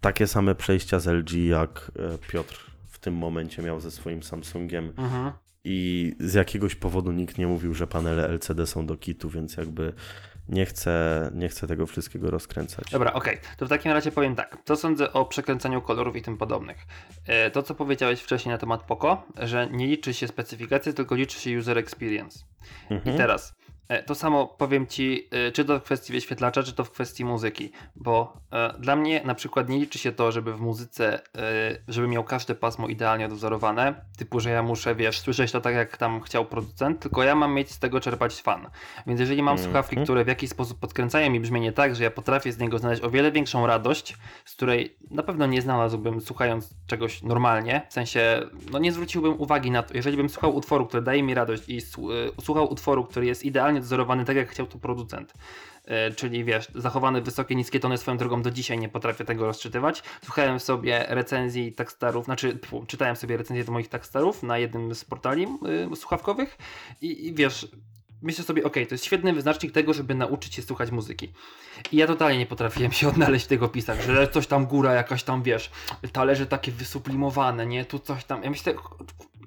takie same przejścia z LG, jak e, Piotr tym momencie miał ze swoim Samsungiem. Mhm. I z jakiegoś powodu nikt nie mówił, że panele LCD są do kitu, więc jakby nie chcę, nie chcę tego wszystkiego rozkręcać. Dobra, okej. To w takim razie powiem tak. Co sądzę o przekręcaniu kolorów i tym podobnych? E, To, co powiedziałeś wcześniej na temat Poco, że nie liczy się specyfikacja, tylko liczy się user experience. Mhm. I teraz, to samo powiem Ci, e, czy to w kwestii wyświetlacza, czy to w kwestii muzyki, bo e, dla mnie na przykład nie liczy się to, żeby w muzyce, e, żeby miał każde pasmo idealnie odwzorowane, typu, że ja muszę, wiesz, słyszeć to tak, jak tam chciał producent, tylko ja mam mieć z tego czerpać fan. Więc jeżeli mam Mhm. słuchawki, które w jakiś sposób podkręcają mi brzmienie tak, że ja potrafię z niego znaleźć o wiele większą radość, z której na pewno nie znalazłbym słuchając czegoś normalnie, w sensie, no nie zwróciłbym uwagi na to, jeżeli bym słuchał utworu, który daje mi radość i słu- słuchał utworu, który jest idealnie odzorowany tak, jak chciał to producent. E, czyli wiesz, zachowane wysokie, niskie tony swoją drogą do dzisiaj nie potrafię tego rozczytywać. Słuchałem sobie recenzji Takstarów, znaczy czytałem sobie recenzję do moich Takstarów na jednym z portali y, słuchawkowych i, i wiesz, myślę sobie, ok, to jest świetny wyznacznik tego, żeby nauczyć się słuchać muzyki. I ja totalnie nie potrafiłem się *laughs* odnaleźć w tych opisach, że coś tam góra jakaś tam, wiesz, talerze takie wysublimowane, nie, tu coś tam. Ja myślę,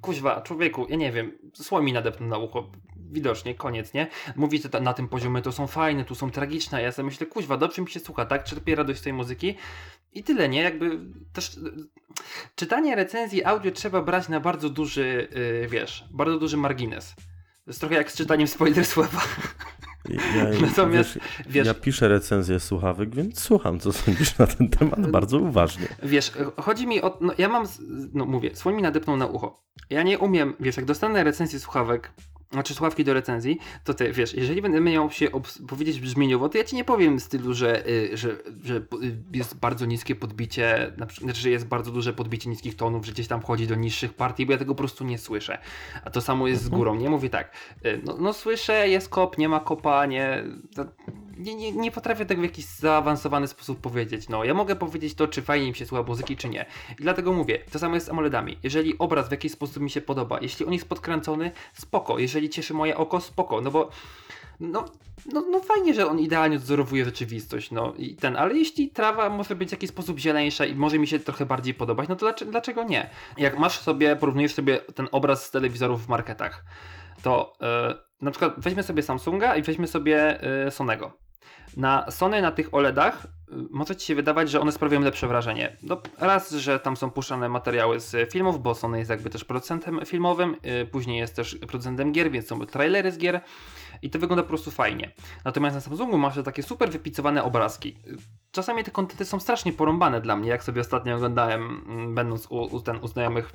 kuźwa, człowieku, ja nie wiem, słoń mi nadepnął na ucho, widocznie, koniec, nie? Mówicie na tym poziomie, to są fajne, tu są tragiczne, ja sobie myślę, kuźwa, dobrze mi się słucha, tak? Czerpię radość z tej muzyki i tyle, nie? Jakby też czytanie recenzji audio trzeba brać na bardzo duży, yy, wiesz, bardzo duży margines. To jest trochę jak z czytaniem spoiler słowa. Ja, *laughs* Natomiast, wiesz, wiesz, ja piszę recenzję słuchawek, więc słucham, co sądzisz na ten temat bardzo uważnie. Wiesz, chodzi mi o. No, ja mam. No mówię, słoń mi nadepnął na ucho. Ja nie umiem, wiesz, jak dostanę recenzję słuchawek, znaczy słuchawki do recenzji, to ty wiesz, jeżeli będę miał się powiedzieć brzmieniowo, to ja ci nie powiem w stylu, że, y, że, że y, jest bardzo niskie podbicie, na przykład, znaczy, że jest bardzo duże podbicie niskich tonów, że gdzieś tam wchodzi do niższych partii, bo ja tego po prostu nie słyszę. A to samo jest z Mhm. górą, nie? Mówię tak, y, no, no słyszę, jest kop, nie ma kopa, nie, to, nie, nie, nie potrafię tego w jakiś zaawansowany sposób powiedzieć. No, ja mogę powiedzieć to, czy fajnie mi się słucha muzyki, czy nie. I dlatego mówię, to samo jest z AMOLEDami. Jeżeli obraz w jakiś sposób mi się podoba, jeśli on jest podkręcony, spoko. Jeżeli cieszy moje oko, spoko. No bo no, no, no fajnie, że on idealnie odzorowuje rzeczywistość, no i ten, ale jeśli trawa może być w jakiś sposób zieleńsza i może mi się trochę bardziej podobać, no to dlaczego, dlaczego nie? Jak masz sobie, porównujesz sobie ten obraz z telewizorów w marketach, to yy, na przykład weźmy sobie Samsunga i weźmy sobie yy, Sonego. Na Sony, na tych OLEDach y, może ci się wydawać, że one sprawiają lepsze wrażenie. No, raz, że tam są puszczane materiały z filmów, bo Sony jest jakby też producentem filmowym, yy, później jest też producentem gier, więc są trailery z gier i to wygląda po prostu fajnie. Natomiast na Samsungu masz takie super wypicowane obrazki. Czasami te kontenty są strasznie porąbane dla mnie, jak sobie ostatnio oglądałem, mm, będąc u, u, ten, u znajomych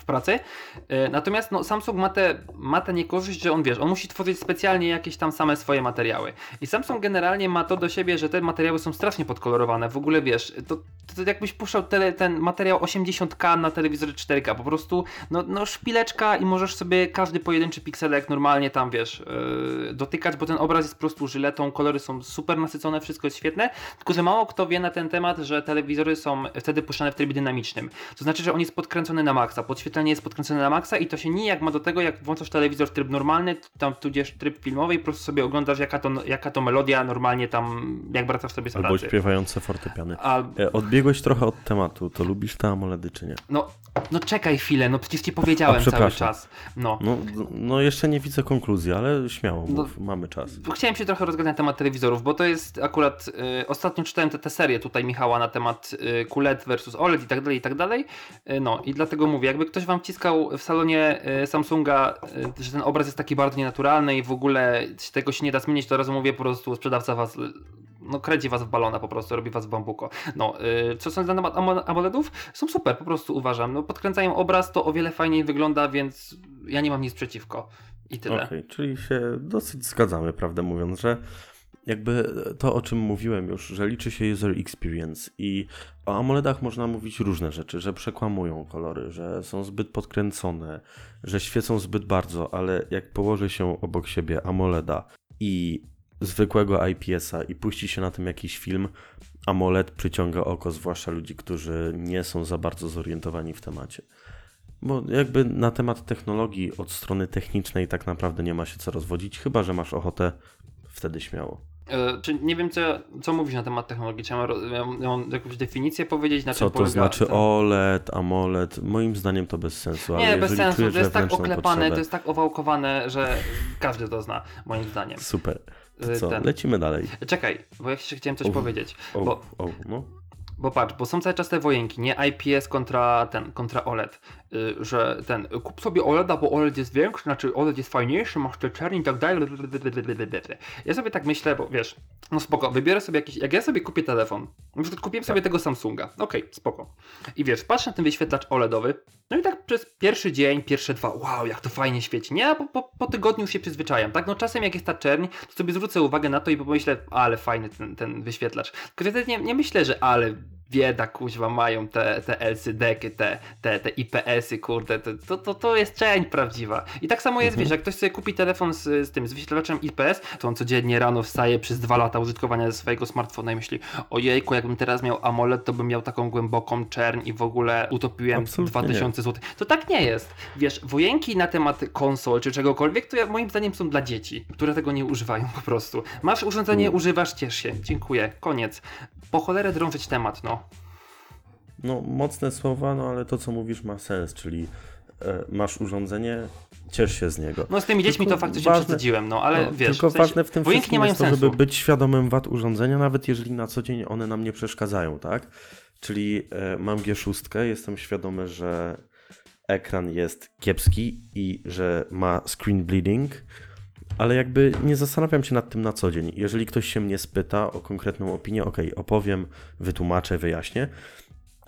w pracy. Yy, Natomiast no, Samsung ma tę ma te niekorzyść, że on wiesz, on musi tworzyć specjalnie jakieś tam same swoje materiały. I Samsung generalnie ma to do siebie, że te materiały są strasznie podkolorowane. W ogóle wiesz, to, to, to jakbyś puszczał tele, ten materiał 80k na telewizorze 4K. Po prostu no, no szpileczka i możesz sobie każdy pojedynczy pikselek normalnie tam wiesz yy, dotykać, bo ten obraz jest po prostu żyletą, kolory są super nasycone, wszystko jest świetne. Tylko, że mało kto wie na ten temat, że telewizory są wtedy puszczane w trybie dynamicznym. To znaczy, że on jest podkręcony na maksa. Podświetlenie jest podkręcone na maksa i to się nijak ma do tego, jak włączasz telewizor w tryb normalny, tam tudzież tryb filmowy i po prostu sobie oglądasz, jaka to, jaka to melodia normalnie tam, jak wracasz sobie z Albo pracy. śpiewające fortepiany. Al... E, Odbiegłeś trochę od tematu, to lubisz te AMOLEDy czy nie? No, no czekaj chwilę, no przecież ci powiedziałem A, cały czas. No. No, no jeszcze nie widzę konkluzji, ale śmiało, No. mów, mamy czas. Chciałem się trochę rozgadać na temat telewizorów, bo to jest akurat. Y, ostatnio czytałem tę te, serię tutaj Michała na temat y, QLED versus OLED i tak dalej, i tak dalej. Y, no i dlatego mówię, jakby ktoś wam wciskał w salonie y, Samsunga, y, że ten obraz jest taki bardzo nienaturalny i w ogóle tego się nie da zmienić, to razu mówię po prostu sprzedawca was. y, No, kręci was w balona po prostu, robi was w bambuko. No, y, co sądzę na temat AMO- AMOLEDów? Są super, po prostu uważam. No, podkręcają obraz, to o wiele fajniej wygląda, więc ja nie mam nic przeciwko. I tyle. Okej, czyli się dosyć zgadzamy, prawdę mówiąc, że jakby to, o czym mówiłem już, że liczy się user experience i o AMOLEDach można mówić różne rzeczy, że przekłamują kolory, że są zbyt podkręcone, że świecą zbyt bardzo, ale jak położy się obok siebie AMOLEDa i zwykłego IPS-a i puści się na tym jakiś film, AMOLED przyciąga oko, zwłaszcza ludzi, którzy nie są za bardzo zorientowani w temacie. Bo jakby na temat technologii od strony technicznej tak naprawdę nie ma się co rozwodzić, chyba że masz ochotę, wtedy śmiało. E, czy nie wiem, co, co mówisz na temat technologii? Czy mam, mam, ja mam jakąś definicję powiedzieć, na Co to znaczy OLED, AMOLED? Moim zdaniem to bez sensu. ale Nie, bez sensu. To jest tak oklepane, potrzebę- to jest tak owałkowane, że każdy to zna, moim zdaniem. Super. To co, ten- lecimy dalej. Czekaj, bo ja jeszcze chciałem coś Uf. powiedzieć. O, Bo, o, no. bo patrz, bo są cały czas te wojenki, nie? IPS kontra ten, kontra OLED. Y, że ten, kup sobie OLEDa, bo OLED jest większy, znaczy OLED jest fajniejszy, masz te czerni i tak dalej. Ja sobie tak myślę, bo wiesz, no spoko, wybiorę sobie jakiś, jak ja sobie kupię telefon, na przykład kupiłem sobie tego Samsunga, okej, spoko. I wiesz, patrzę na ten wyświetlacz OLEDowy, no i tak przez pierwszy dzień, pierwsze dwa, wow, jak to fajnie świeci, nie? Po, po, po tygodniu się przyzwyczajam, tak? No czasem jak jest ta czerń, to sobie zwrócę uwagę na to i pomyślę, ale fajny ten, ten wyświetlacz. Tylko wtedy nie, nie myślę, że ale bieda, kuźwa, mają te, te LCD-ky, te, te, te IPS-y, kurde, to, to, to, jest część prawdziwa. I tak samo jest, wiesz, jak ktoś sobie kupi telefon z, z tym, z wyświetlaczem IPS, to on codziennie rano wstaje przez dwa lata użytkowania swojego smartfona i myśli, ojejku, jakbym teraz miał AMOLED, to bym miał taką głęboką czerń i w ogóle utopiłem Absolutnie 2000 zł. To tak nie jest. Wiesz, wojenki na temat konsol czy czegokolwiek, to ja, moim zdaniem są dla dzieci, które tego nie używają po prostu. Masz urządzenie, używasz, ciesz się. Dziękuję. Koniec. Po cholerę drążyć temat, no. No, mocne słowa, no ale to, co mówisz, ma sens, czyli e, masz urządzenie, ciesz się z niego. No z tymi dziećmi Tylko to faktycznie ważne- przesadziłem, no ale No, wiesz, tylko w sensie, ważne w tym wszystkim nie jest to, sensu. żeby być świadomym wad urządzenia, nawet jeżeli na co dzień one nam nie przeszkadzają, tak? Czyli e, mam G6, jestem świadomy, że ekran jest kiepski i że ma screen bleeding, ale jakby nie zastanawiam się nad tym na co dzień. Jeżeli ktoś się mnie spyta o konkretną opinię, ok, opowiem, wytłumaczę, wyjaśnię.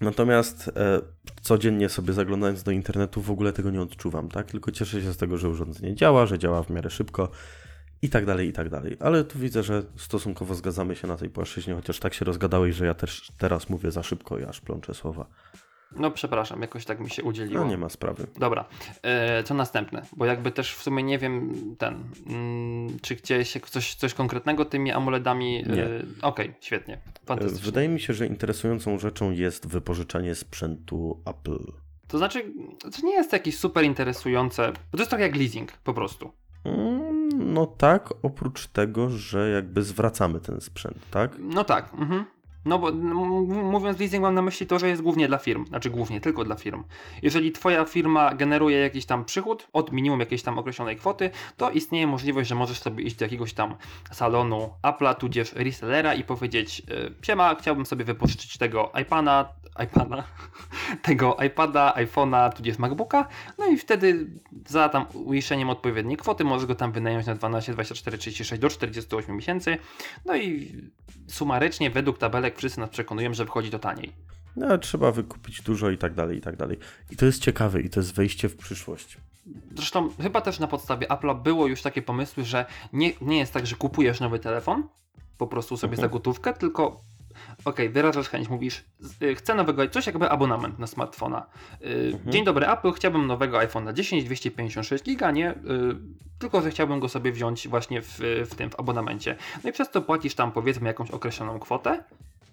Natomiast e, codziennie sobie zaglądając do internetu w ogóle tego nie odczuwam, tak? Tylko cieszę się z tego, że urządzenie działa, że działa w miarę szybko i tak dalej, i tak dalej. Ale tu widzę, że stosunkowo zgadzamy się na tej płaszczyźnie, chociaż tak się rozgadałeś, że ja też teraz mówię za szybko i aż plączę słowa. No przepraszam, jakoś tak mi się udzieliło. No nie ma sprawy. Dobra, e, co następne? Bo jakby też w sumie nie wiem ten, mm, czy się coś, coś konkretnego tymi AMOLEDami? E. Okej, świetnie, fantastycznie. Wydaje mi się, że interesującą rzeczą jest wypożyczanie sprzętu Apple. To znaczy, to nie jest jakieś super interesujące, bo to jest trochę jak leasing po prostu. Mm, No tak, oprócz tego, że jakby zwracamy ten sprzęt, tak? No tak, mhm. No bo mówiąc leasing mam na myśli to, że jest głównie dla firm, znaczy głównie tylko dla firm. Jeżeli twoja firma generuje jakiś tam przychód od minimum jakiejś tam określonej kwoty, to istnieje możliwość, że możesz sobie iść do jakiegoś tam salonu Apple'a tudzież resellera i powiedzieć y, siema, chciałbym sobie wypożyczyć tego iPana, iPana, tego iPada, iPhone'a tudzież MacBooka, no i wtedy za tam uiszczeniem odpowiedniej kwoty możesz go tam wynająć na 12, 24, 36 do 48 miesięcy, no i sumarycznie według tabelek wszyscy nas przekonują, że wychodzi to taniej. No, trzeba wykupić dużo i tak dalej, i tak dalej. I to jest ciekawe i to jest wejście w przyszłość. Zresztą chyba też na podstawie Apple'a było już takie pomysły, że nie, nie jest tak, że kupujesz nowy telefon, po prostu sobie Mhm. za gotówkę, tylko okej, wyrażasz chęć, mówisz, y, chcę nowego, coś jakby abonament na smartfona. Y, Mhm. Dzień dobry Apple, chciałbym nowego iPhone'a 10, 256 giga, nie? Y, tylko, że chciałbym go sobie wziąć właśnie w, w tym, w abonamencie. No i przez to płacisz tam powiedzmy jakąś określoną kwotę,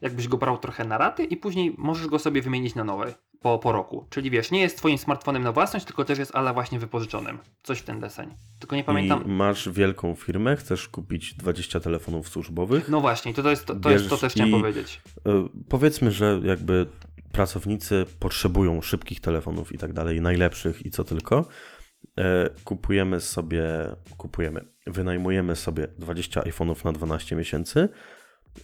jakbyś go brał trochę na raty i później możesz go sobie wymienić na nowy po, po roku. Czyli wiesz, nie jest twoim smartfonem na własność, tylko też jest ale właśnie wypożyczonym. Coś w ten deseń. Tylko nie pamiętam. I masz wielką firmę, chcesz kupić 20 telefonów służbowych. No właśnie, to, to jest to, to, jest, to też chciałem i- powiedzieć. E, Powiedzmy, że jakby pracownicy potrzebują szybkich telefonów i tak dalej, najlepszych i co tylko. E, Kupujemy sobie, kupujemy, wynajmujemy sobie 20 iPhone'ów na 12 miesięcy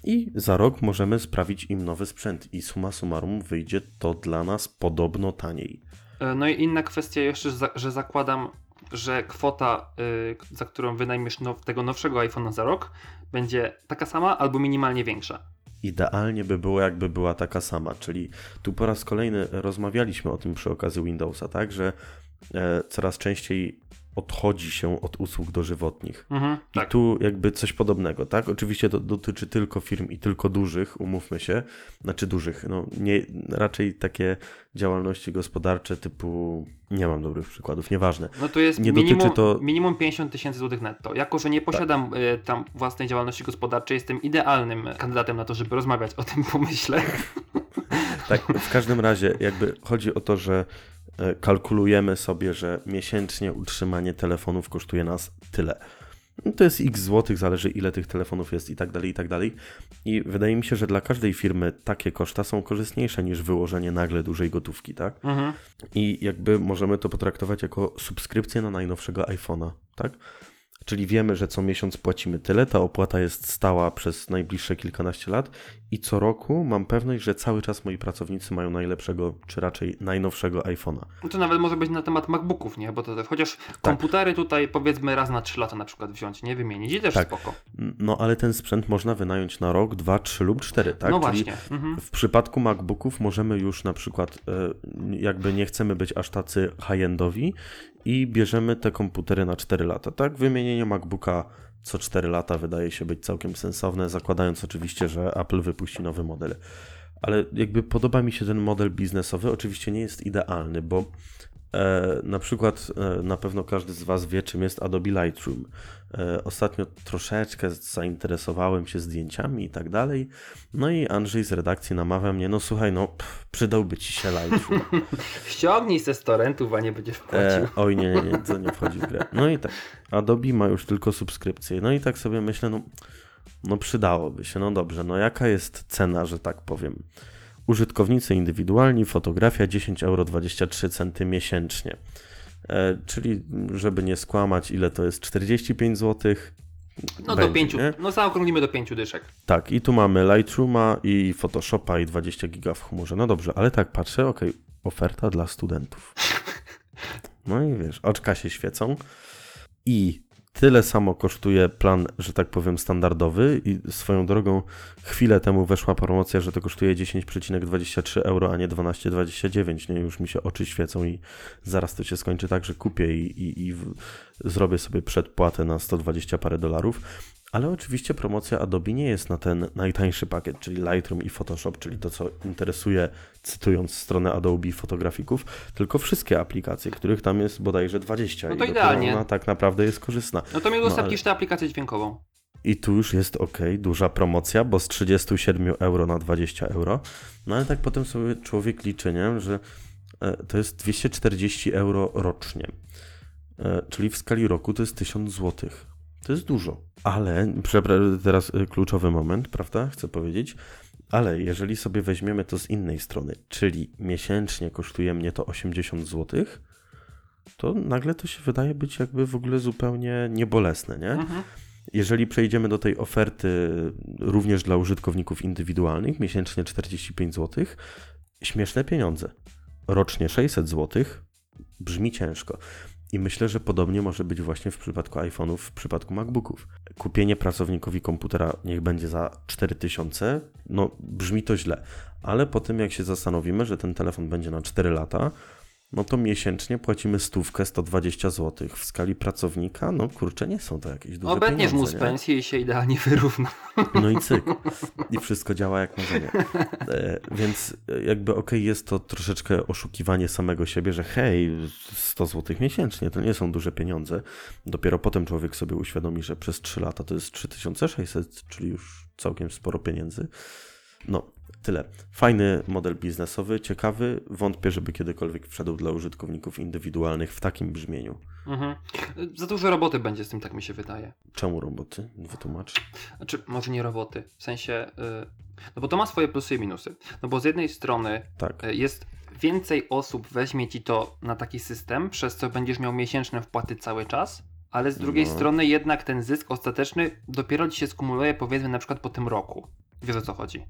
i za rok możemy sprawić im nowy sprzęt i suma summarum wyjdzie to dla nas podobno taniej. E, No i inna kwestia jeszcze, że zakładam, że kwota, y, za którą wynajmiesz now, tego nowszego iPhone'a za rok, będzie taka sama albo minimalnie większa. Idealnie by było, jakby była taka sama, czyli tu po raz kolejny rozmawialiśmy o tym przy okazji Windowsa, tak, że e, coraz częściej odchodzi się od usług dożywotnich. Mhm, I tak. tu jakby coś podobnego, tak? Oczywiście to dotyczy tylko firm i tylko dużych, umówmy się, znaczy dużych, no nie, raczej takie działalności gospodarcze typu, nie mam dobrych przykładów, nieważne. No to jest Nie minimum, to- minimum 50 tysięcy złotych netto. Jako, że nie posiadam y, tam własnej działalności gospodarczej, jestem idealnym kandydatem na to, żeby rozmawiać o tym pomyśle. Tak, w każdym razie jakby chodzi o to, że kalkulujemy sobie, że miesięcznie utrzymanie telefonów kosztuje nas tyle. No To jest x złotych, zależy ile tych telefonów jest i tak dalej, i tak dalej. I wydaje mi się, że dla każdej firmy takie koszta są korzystniejsze niż wyłożenie nagle dużej gotówki, tak? Mhm. I jakby możemy to potraktować jako subskrypcję na najnowszego iPhone'a, tak? Czyli wiemy, że co miesiąc płacimy tyle, ta opłata jest stała przez najbliższe kilkanaście lat i co roku mam pewność, że cały czas moi pracownicy mają najlepszego, czy raczej najnowszego iPhone'a. No to nawet może być na temat MacBooków, nie? Bo to też, chociaż Tak. komputery tutaj powiedzmy raz na 3 lata na przykład wziąć, nie? Wymienić i też Tak. spoko. No ale ten sprzęt można wynająć na rok, dwa, trzy lub cztery, tak? no właśnie. Mhm. W przypadku MacBooków możemy już na przykład, e, jakby nie chcemy być aż tacy high-endowi i bierzemy te komputery na 4 lata, tak? Wymienienie MacBooka co 4 lata wydaje się być całkiem sensowne, zakładając oczywiście, że Apple wypuści nowy model. ale jakby podoba mi się ten model biznesowy. Oczywiście nie jest idealny, bo na przykład e, na pewno każdy z Was wie, czym jest Adobe Lightroom. E, ostatnio troszeczkę zainteresowałem się zdjęciami i tak dalej. No i Andrzej z redakcji namawia mnie, no słuchaj, no pff, przydałby Ci się Lightroom. *laughs* Ściągnij se z torrentów, a nie będziesz płacił. E, oj, nie, nie, nie, to nie wchodzi w grę. No i tak, Adobe ma już tylko subskrypcję. No i tak sobie myślę, no, no przydałoby się, no dobrze, no jaka jest cena, że tak powiem. Użytkownicy indywidualni, fotografia 10,23 euro miesięcznie. E, czyli, żeby nie skłamać, ile to jest? 45 zł? No do Będzie, pięciu, nie? no zaokrąglimy do pięciu dyszek. Tak, i tu mamy Lightrooma i Photoshopa i 20 giga w chmurze. No dobrze, ale tak patrzę, okej, oferta dla studentów. *laughs* No i wiesz, oczka się świecą i tyle samo kosztuje plan, że tak powiem, standardowy i swoją drogą chwilę temu weszła promocja, że to kosztuje 10,23 euro, a nie 12,29. Nie, już mi się oczy świecą i zaraz to się skończy tak, że kupię i, i, i w, zrobię sobie przedpłatę na 120 parę dolarów. Ale oczywiście promocja Adobe nie jest na ten najtańszy pakiet, czyli Lightroom i Photoshop, czyli to, co interesuje, cytując stronę Adobe fotografików, tylko wszystkie aplikacje, których tam jest bodajże 20. No to i idealnie. Ona tak naprawdę jest korzystna. No to mi udostępnisz ale- tę aplikację dźwiękową. I tu już jest ok, duża promocja, bo z 37 euro na 20 euro. No ale tak potem sobie człowiek liczy, nie? że e, to jest 240 euro rocznie. E, Czyli w skali roku to jest 1000 zł. To jest dużo. Ale, teraz e, kluczowy moment, prawda? Chcę powiedzieć. Ale jeżeli sobie weźmiemy to z innej strony, czyli miesięcznie kosztuje mnie to 80 zł, to nagle to się wydaje być jakby w ogóle zupełnie niebolesne, nie? Mhm. Jeżeli przejdziemy do tej oferty również dla użytkowników indywidualnych, miesięcznie 45 zł, śmieszne pieniądze. Rocznie 600 zł brzmi ciężko. I myślę, że podobnie może być właśnie w przypadku iPhone'ów, w przypadku MacBooków. Kupienie pracownikowi komputera niech będzie za 4000, no brzmi to źle, ale po tym jak się zastanowimy, że ten telefon będzie na 4 lata, no to miesięcznie płacimy stówkę 120 zł. W skali pracownika, no kurczę, nie są to jakieś duże Obetniesz mu pieniądze. z nie? pensji i się idealnie wyrówna. No i cyk. *laughs* I wszystko działa jak marzenie. E, więc e, jakby okej, jest to troszeczkę oszukiwanie samego siebie, że hej, 100 zł miesięcznie to nie są duże pieniądze. Dopiero potem człowiek sobie uświadomi, że przez 3 lata to jest 3600, czyli już całkiem sporo pieniędzy. No, tyle. Fajny model biznesowy, ciekawy. Wątpię, żeby kiedykolwiek wszedł dla użytkowników indywidualnych w takim brzmieniu. Mhm. Za dużo roboty będzie z tym, tak mi się wydaje. Czemu roboty? Wytłumacz. Znaczy, może nie roboty, w sensie, y, no bo to ma swoje plusy i minusy. No bo z jednej strony Tak. y, jest więcej osób weźmie ci to na taki system, przez co będziesz miał miesięczne wpłaty cały czas, ale z drugiej No. strony jednak ten zysk ostateczny dopiero ci się skumuluje powiedzmy na przykład po tym roku. Wiesz o co chodzi?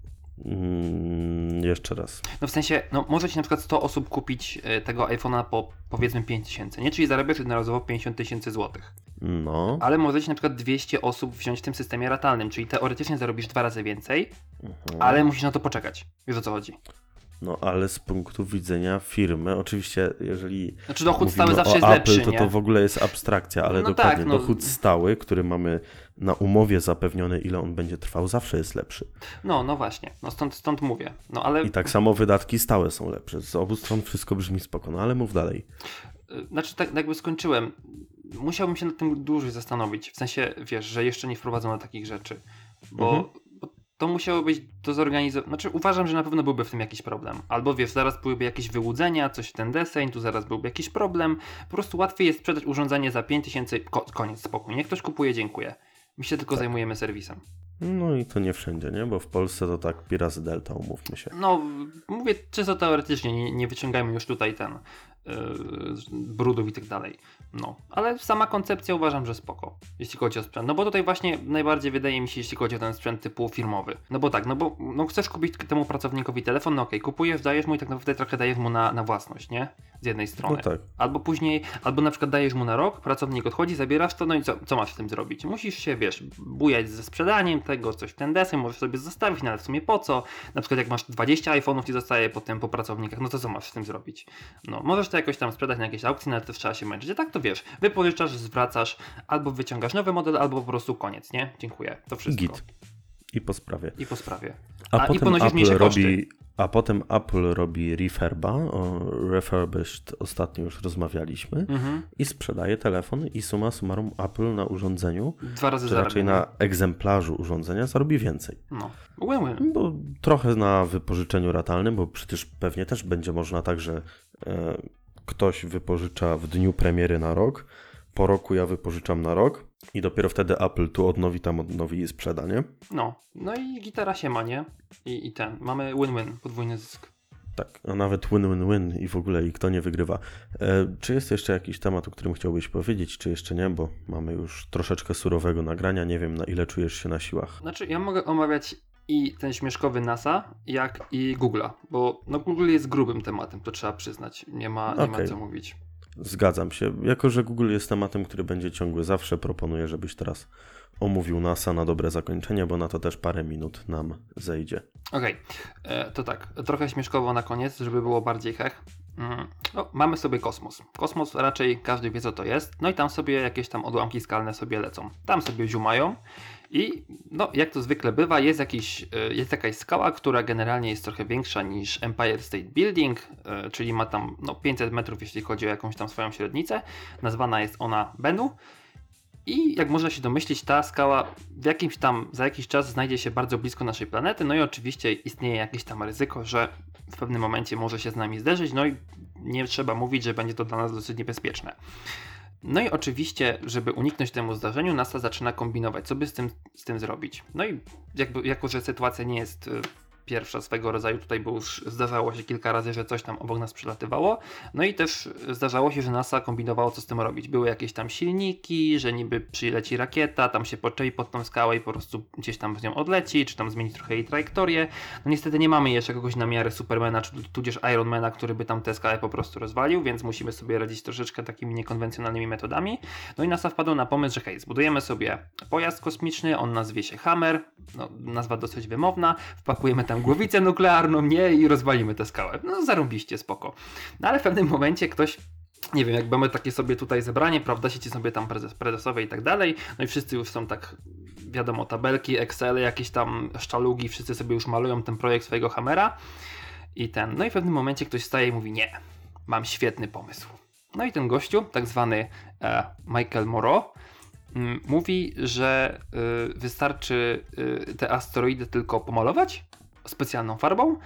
Mm, jeszcze raz. No w sensie, no może ci na przykład 100 osób kupić y, tego iPhone'a po powiedzmy 5000, nie? Czyli zarabiasz jednorazowo 50 tysięcy złotych. No. Ale może ci na przykład 200 osób wziąć w tym systemie ratalnym, czyli teoretycznie zarobisz dwa razy więcej, Mhm. ale musisz na to poczekać. Wiesz o co chodzi? No ale z punktu widzenia firmy, oczywiście jeżeli Znaczy dochód stały zawsze jest Apple, lepszy, to nie? to w ogóle jest abstrakcja, ale No dokładnie tak, no. dochód stały, który mamy na umowie zapewniony, ile on będzie trwał, zawsze jest lepszy. No, no właśnie, no stąd, stąd mówię. No ale, I tak samo wydatki stałe są lepsze. Z obu stron wszystko brzmi spoko, no ale mów dalej. y, znaczy tak jakby skończyłem. Musiałbym się nad tym dłużej zastanowić. W sensie, wiesz, że jeszcze nie wprowadzono takich rzeczy. Bo, Mhm. To musiało być do zorganizowania. Znaczy uważam, że na pewno byłby w tym jakiś problem. Albo wiesz, zaraz byłyby jakieś wyłudzenia, coś w ten deseń, tu zaraz byłby jakiś problem. Po prostu łatwiej jest sprzedać urządzenie za 5000, ko- koniec, spokój. Niech ktoś kupuje, dziękuję. My się tylko Tak. zajmujemy serwisem. No i to nie wszędzie, nie? Bo w Polsce to tak pi razy delta, umówmy się. No, mówię czysto teoretycznie, nie, nie wyciągajmy już tutaj ten yy, brudów i tak dalej. No, ale sama koncepcja uważam, że spoko, jeśli chodzi o sprzęt. No bo tutaj właśnie najbardziej wydaje mi się, jeśli chodzi o ten sprzęt typu firmowy. No bo tak, no bo no chcesz kupić temu pracownikowi telefon, no okej, kupujesz, dajesz mu i tak naprawdę trochę dajesz mu na, na własność, nie? Z jednej strony. No tak. Albo później, albo na przykład dajesz mu na rok, pracownik odchodzi, zabierasz to, no i co, co masz z tym zrobić? Musisz się, wiesz, bujać ze sprzedaniem tego, coś w ten deseń, możesz sobie zostawić, no ale w sumie po co? Na przykład jak masz 20 iPhone'ów i zostaje potem po pracownikach, no to co masz z tym zrobić? No, możesz to jakoś tam sprzedać na jakiejś aukcji, no ale też trzeba się męczyć. A tak to wiesz, wypożyczasz, zwracasz, albo wyciągasz nowy model, albo po prostu koniec, nie? Dziękuję. To wszystko. Git. I po sprawie. I po sprawie. A, A, potem Apple robi A potem Apple robi referba, o refurbished ostatnio już rozmawialiśmy, Mhm. i sprzedaje telefon i suma summarum Apple na urządzeniu, Dwa razy czy raczej na egzemplarzu urządzenia zarobi więcej. No, win-win. Bo trochę na wypożyczeniu ratalnym, bo przecież pewnie też będzie można tak, że e, ktoś wypożycza w dniu premiery na rok, po roku ja wypożyczam na rok i dopiero wtedy Apple tu odnowi, tam odnowi i sprzeda, nie? No, no i gitara się ma, nie? I, I ten, mamy win-win, podwójny zysk. Tak, a nawet win-win-win i w ogóle i kto nie wygrywa. E, czy jest jeszcze jakiś temat, o którym chciałbyś powiedzieć, czy jeszcze nie? Bo mamy już troszeczkę surowego nagrania, nie wiem na ile czujesz się na siłach. Znaczy, ja mogę omawiać i ten śmieszkowy NASA, jak i Google'a, bo no Google jest grubym tematem, to trzeba przyznać. Nie ma, nie ma Okej. co mówić. Zgadzam się. Jako, że Google jest tematem, który będzie ciągły zawsze, proponuję, żebyś teraz omówił NASA na dobre zakończenie, bo na to też parę minut nam zejdzie. Okej, e, to tak, trochę śmieszkowo na koniec, żeby było bardziej hech. Mm, No, mamy sobie kosmos. Kosmos raczej każdy wie co to jest, no i tam sobie jakieś tam odłamki skalne sobie lecą. Tam sobie ziumają i no, jak to zwykle bywa, jest, jakiś, e, jest jakaś skała, która generalnie jest trochę większa niż Empire State Building, e, czyli ma tam no, 500 metrów, jeśli chodzi o jakąś tam swoją średnicę. Nazwana jest ona Bennu. I jak można się domyślić, ta skała w jakimś tam, za jakiś czas znajdzie się bardzo blisko naszej planety, no i oczywiście istnieje jakieś tam ryzyko, że w pewnym momencie może się z nami zderzyć, no i nie trzeba mówić, że będzie to dla nas dosyć niebezpieczne. No i oczywiście, żeby uniknąć temu zdarzeniu, NASA zaczyna kombinować, co by z tym, z tym zrobić. No i jakby, jako, że sytuacja nie jest y, pierwsza swego rodzaju, tutaj bo już zdarzało się kilka razy, że coś tam obok nas przelatywało, no i też zdarzało się, że NASA kombinowało, co z tym robić. Były jakieś tam silniki, że niby przyleci rakieta, tam się poczei pod tą skałę i po prostu gdzieś tam z nią odleci, czy tam zmieni trochę jej trajektorię. No niestety nie mamy jeszcze kogoś na miarę Supermana, czy tudzież Ironmana, który by tam tę skałę po prostu rozwalił, więc musimy sobie radzić troszeczkę takimi niekonwencjonalnymi metodami. No i NASA wpadł na pomysł, że hej, zbudujemy sobie pojazd kosmiczny, on nazwie się Hammer, no, nazwa dosyć wymowna, wpakujemy tam głowicę nuklearną, nie, i rozwalimy tę skałę. No zarąbiście, spoko. No ale w pewnym momencie ktoś nie wiem, jak mamy takie sobie tutaj zebranie, prawda, sieci sobie tam prezes, prezesowe i tak dalej, no i wszyscy już są tak, wiadomo, tabelki, Excel, jakieś tam szczalugi, wszyscy sobie już malują ten projekt swojego Hammera i ten, no i w pewnym momencie ktoś staje i mówi, nie, mam świetny pomysł. No i ten gościu, tak zwany e, Michael Moreau, mm, mówi, że y, wystarczy y, te asteroidy tylko pomalować specjalną farbą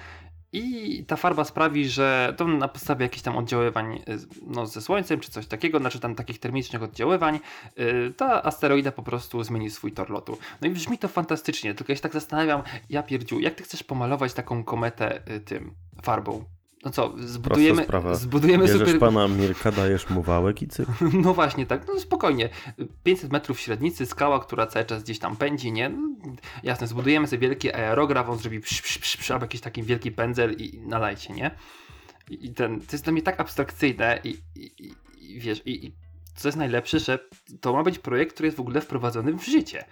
i ta farba sprawi, że to na podstawie jakichś tam oddziaływań y, no, ze Słońcem czy coś takiego, znaczy tam takich termicznych oddziaływań, y, ta asteroida po prostu zmieni swój tor lotu. No i brzmi to fantastycznie, tylko ja się tak zastanawiam, ja pierdziu, jak ty chcesz pomalować taką kometę y, tym farbą? No co, zbudujemy, zbudujemy Bierzesz super... pana Mirka, dajesz mu wałek i cyk. *laughs* No właśnie, tak, no spokojnie. 500 metrów średnicy, skała, która cały czas gdzieś tam pędzi, nie? No, jasne, zbudujemy sobie wielki aerograf, on zrobi psz, psz, psz, psz, albo jakiś taki wielki pędzel i nalajcie, nie? I, i ten, to jest dla mnie tak abstrakcyjne i, i, i, i wiesz, i, i co jest najlepsze, że to ma być projekt, który jest w ogóle wprowadzony w życie.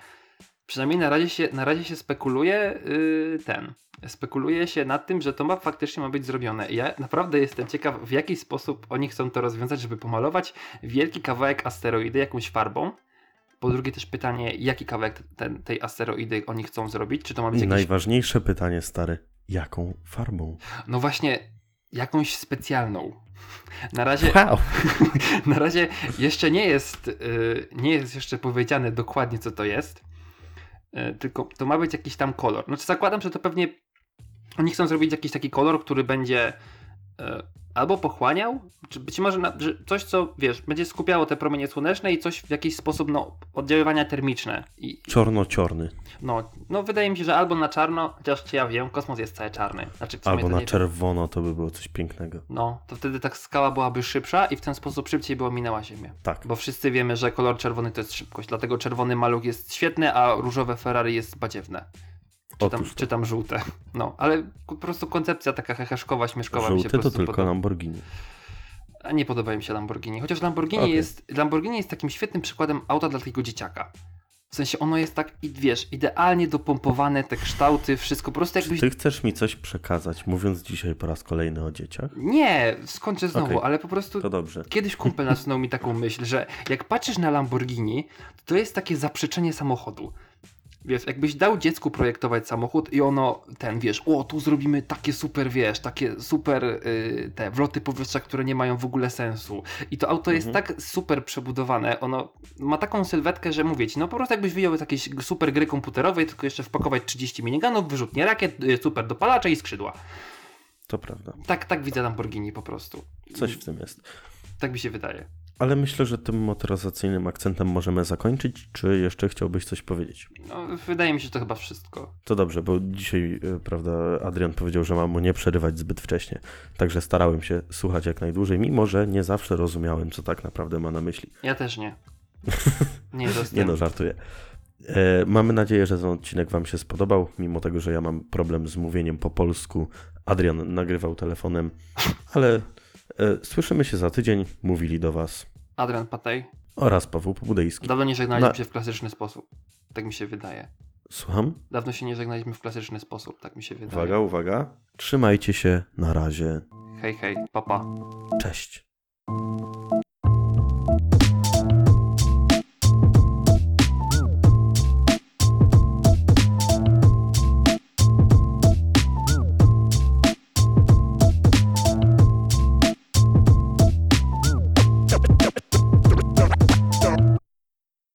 Przynajmniej na razie się, na razie się spekuluje yy, ten. Spekuluje się nad tym, że to ma faktycznie ma być zrobione. I ja naprawdę jestem ciekaw, w jaki sposób oni chcą to rozwiązać, żeby pomalować wielki kawałek asteroidy jakąś farbą. Po drugie też pytanie, jaki kawałek ten, tej asteroidy oni chcą zrobić? Czy to ma być I jakiś... najważniejsze pytanie, stary, jaką farbą? No właśnie, jakąś specjalną. Na razie, Wow! *laughs* na razie jeszcze nie jest, y, nie jest jeszcze powiedziane dokładnie co to jest, tylko to ma być jakiś tam kolor. Znaczy zakładam, że to pewnie oni chcą zrobić jakiś taki kolor, który będzie albo pochłaniał, czy być może na, coś, co wiesz, będzie skupiało te promienie słoneczne i coś w jakiś sposób, no, oddziaływania termiczne. I, Czarno-ciorny. no, no, wydaje mi się, że albo na czarno, chociaż ja wiem, kosmos jest cały czarny. Znaczy, Albo na nie- czerwono to by było coś pięknego. No, to wtedy tak skała byłaby szybsza i w ten sposób szybciej by ominęła Ziemię. Tak. Bo wszyscy wiemy, że kolor czerwony to jest szybkość, dlatego czerwony maluch jest świetny, a różowe Ferrari jest badziewne. Czy tam, Otóż to. czy tam żółte. No, ale po prostu koncepcja taka heheszkowa, śmieszkowa mi się Żółty po to tylko podoba. Lamborghini. A nie podoba mi się Lamborghini. Chociaż Lamborghini, Okej. jest, Lamborghini jest takim świetnym przykładem auta dla takiego dzieciaka. W sensie ono jest tak, i wiesz, idealnie dopompowane, te kształty, wszystko po prostu Czy jakbyś... ty chcesz mi coś przekazać, mówiąc dzisiaj po raz kolejny o dzieciach? Nie, skończę znowu, Okej. ale po prostu To dobrze. Kiedyś kumpel nasunął mi taką myśl, że jak patrzysz na Lamborghini, to to jest takie zaprzeczenie samochodu. Wiesz, jakbyś dał dziecku projektować samochód i ono, ten, wiesz, o, tu zrobimy takie super, wiesz, takie super y, te wloty powietrza, które nie mają w ogóle sensu. I to auto jest Mhm. tak super przebudowane, ono ma taką sylwetkę, że mówię ci, no po prostu jakbyś wyjął z jakiejś super gry komputerowej, tylko jeszcze wpakować 30 minigunów, wyrzutnie rakiet, y, super dopalacze i skrzydła. To prawda. Tak, tak widzę Lamborghini po prostu. Coś w tym jest. Tak mi się wydaje. Ale myślę, że tym motoryzacyjnym akcentem możemy zakończyć. Czy jeszcze chciałbyś coś powiedzieć? No, wydaje mi się, że to chyba wszystko. To dobrze, bo dzisiaj, y, prawda, Adrian powiedział, że mam mu nie przerywać zbyt wcześnie. Także starałem się słuchać jak najdłużej, mimo że nie zawsze rozumiałem, co tak naprawdę ma na myśli. Ja też nie. *laughs* Nie, Nie no, żartuję. E, mamy nadzieję, że ten odcinek Wam się spodobał, mimo tego, że ja mam problem z mówieniem po polsku. Adrian nagrywał telefonem, ale e, słyszymy się za tydzień. Mówili do Was Adrian Patej. oraz Paweł Pobudejski. Dawno nie żegnaliśmy Na- się w klasyczny sposób. Tak mi się wydaje. Słucham? Dawno się nie żegnaliśmy w klasyczny sposób, tak mi się wydaje. Uwaga, uwaga. Trzymajcie się. Na razie. Hej, hej, papa. Cześć.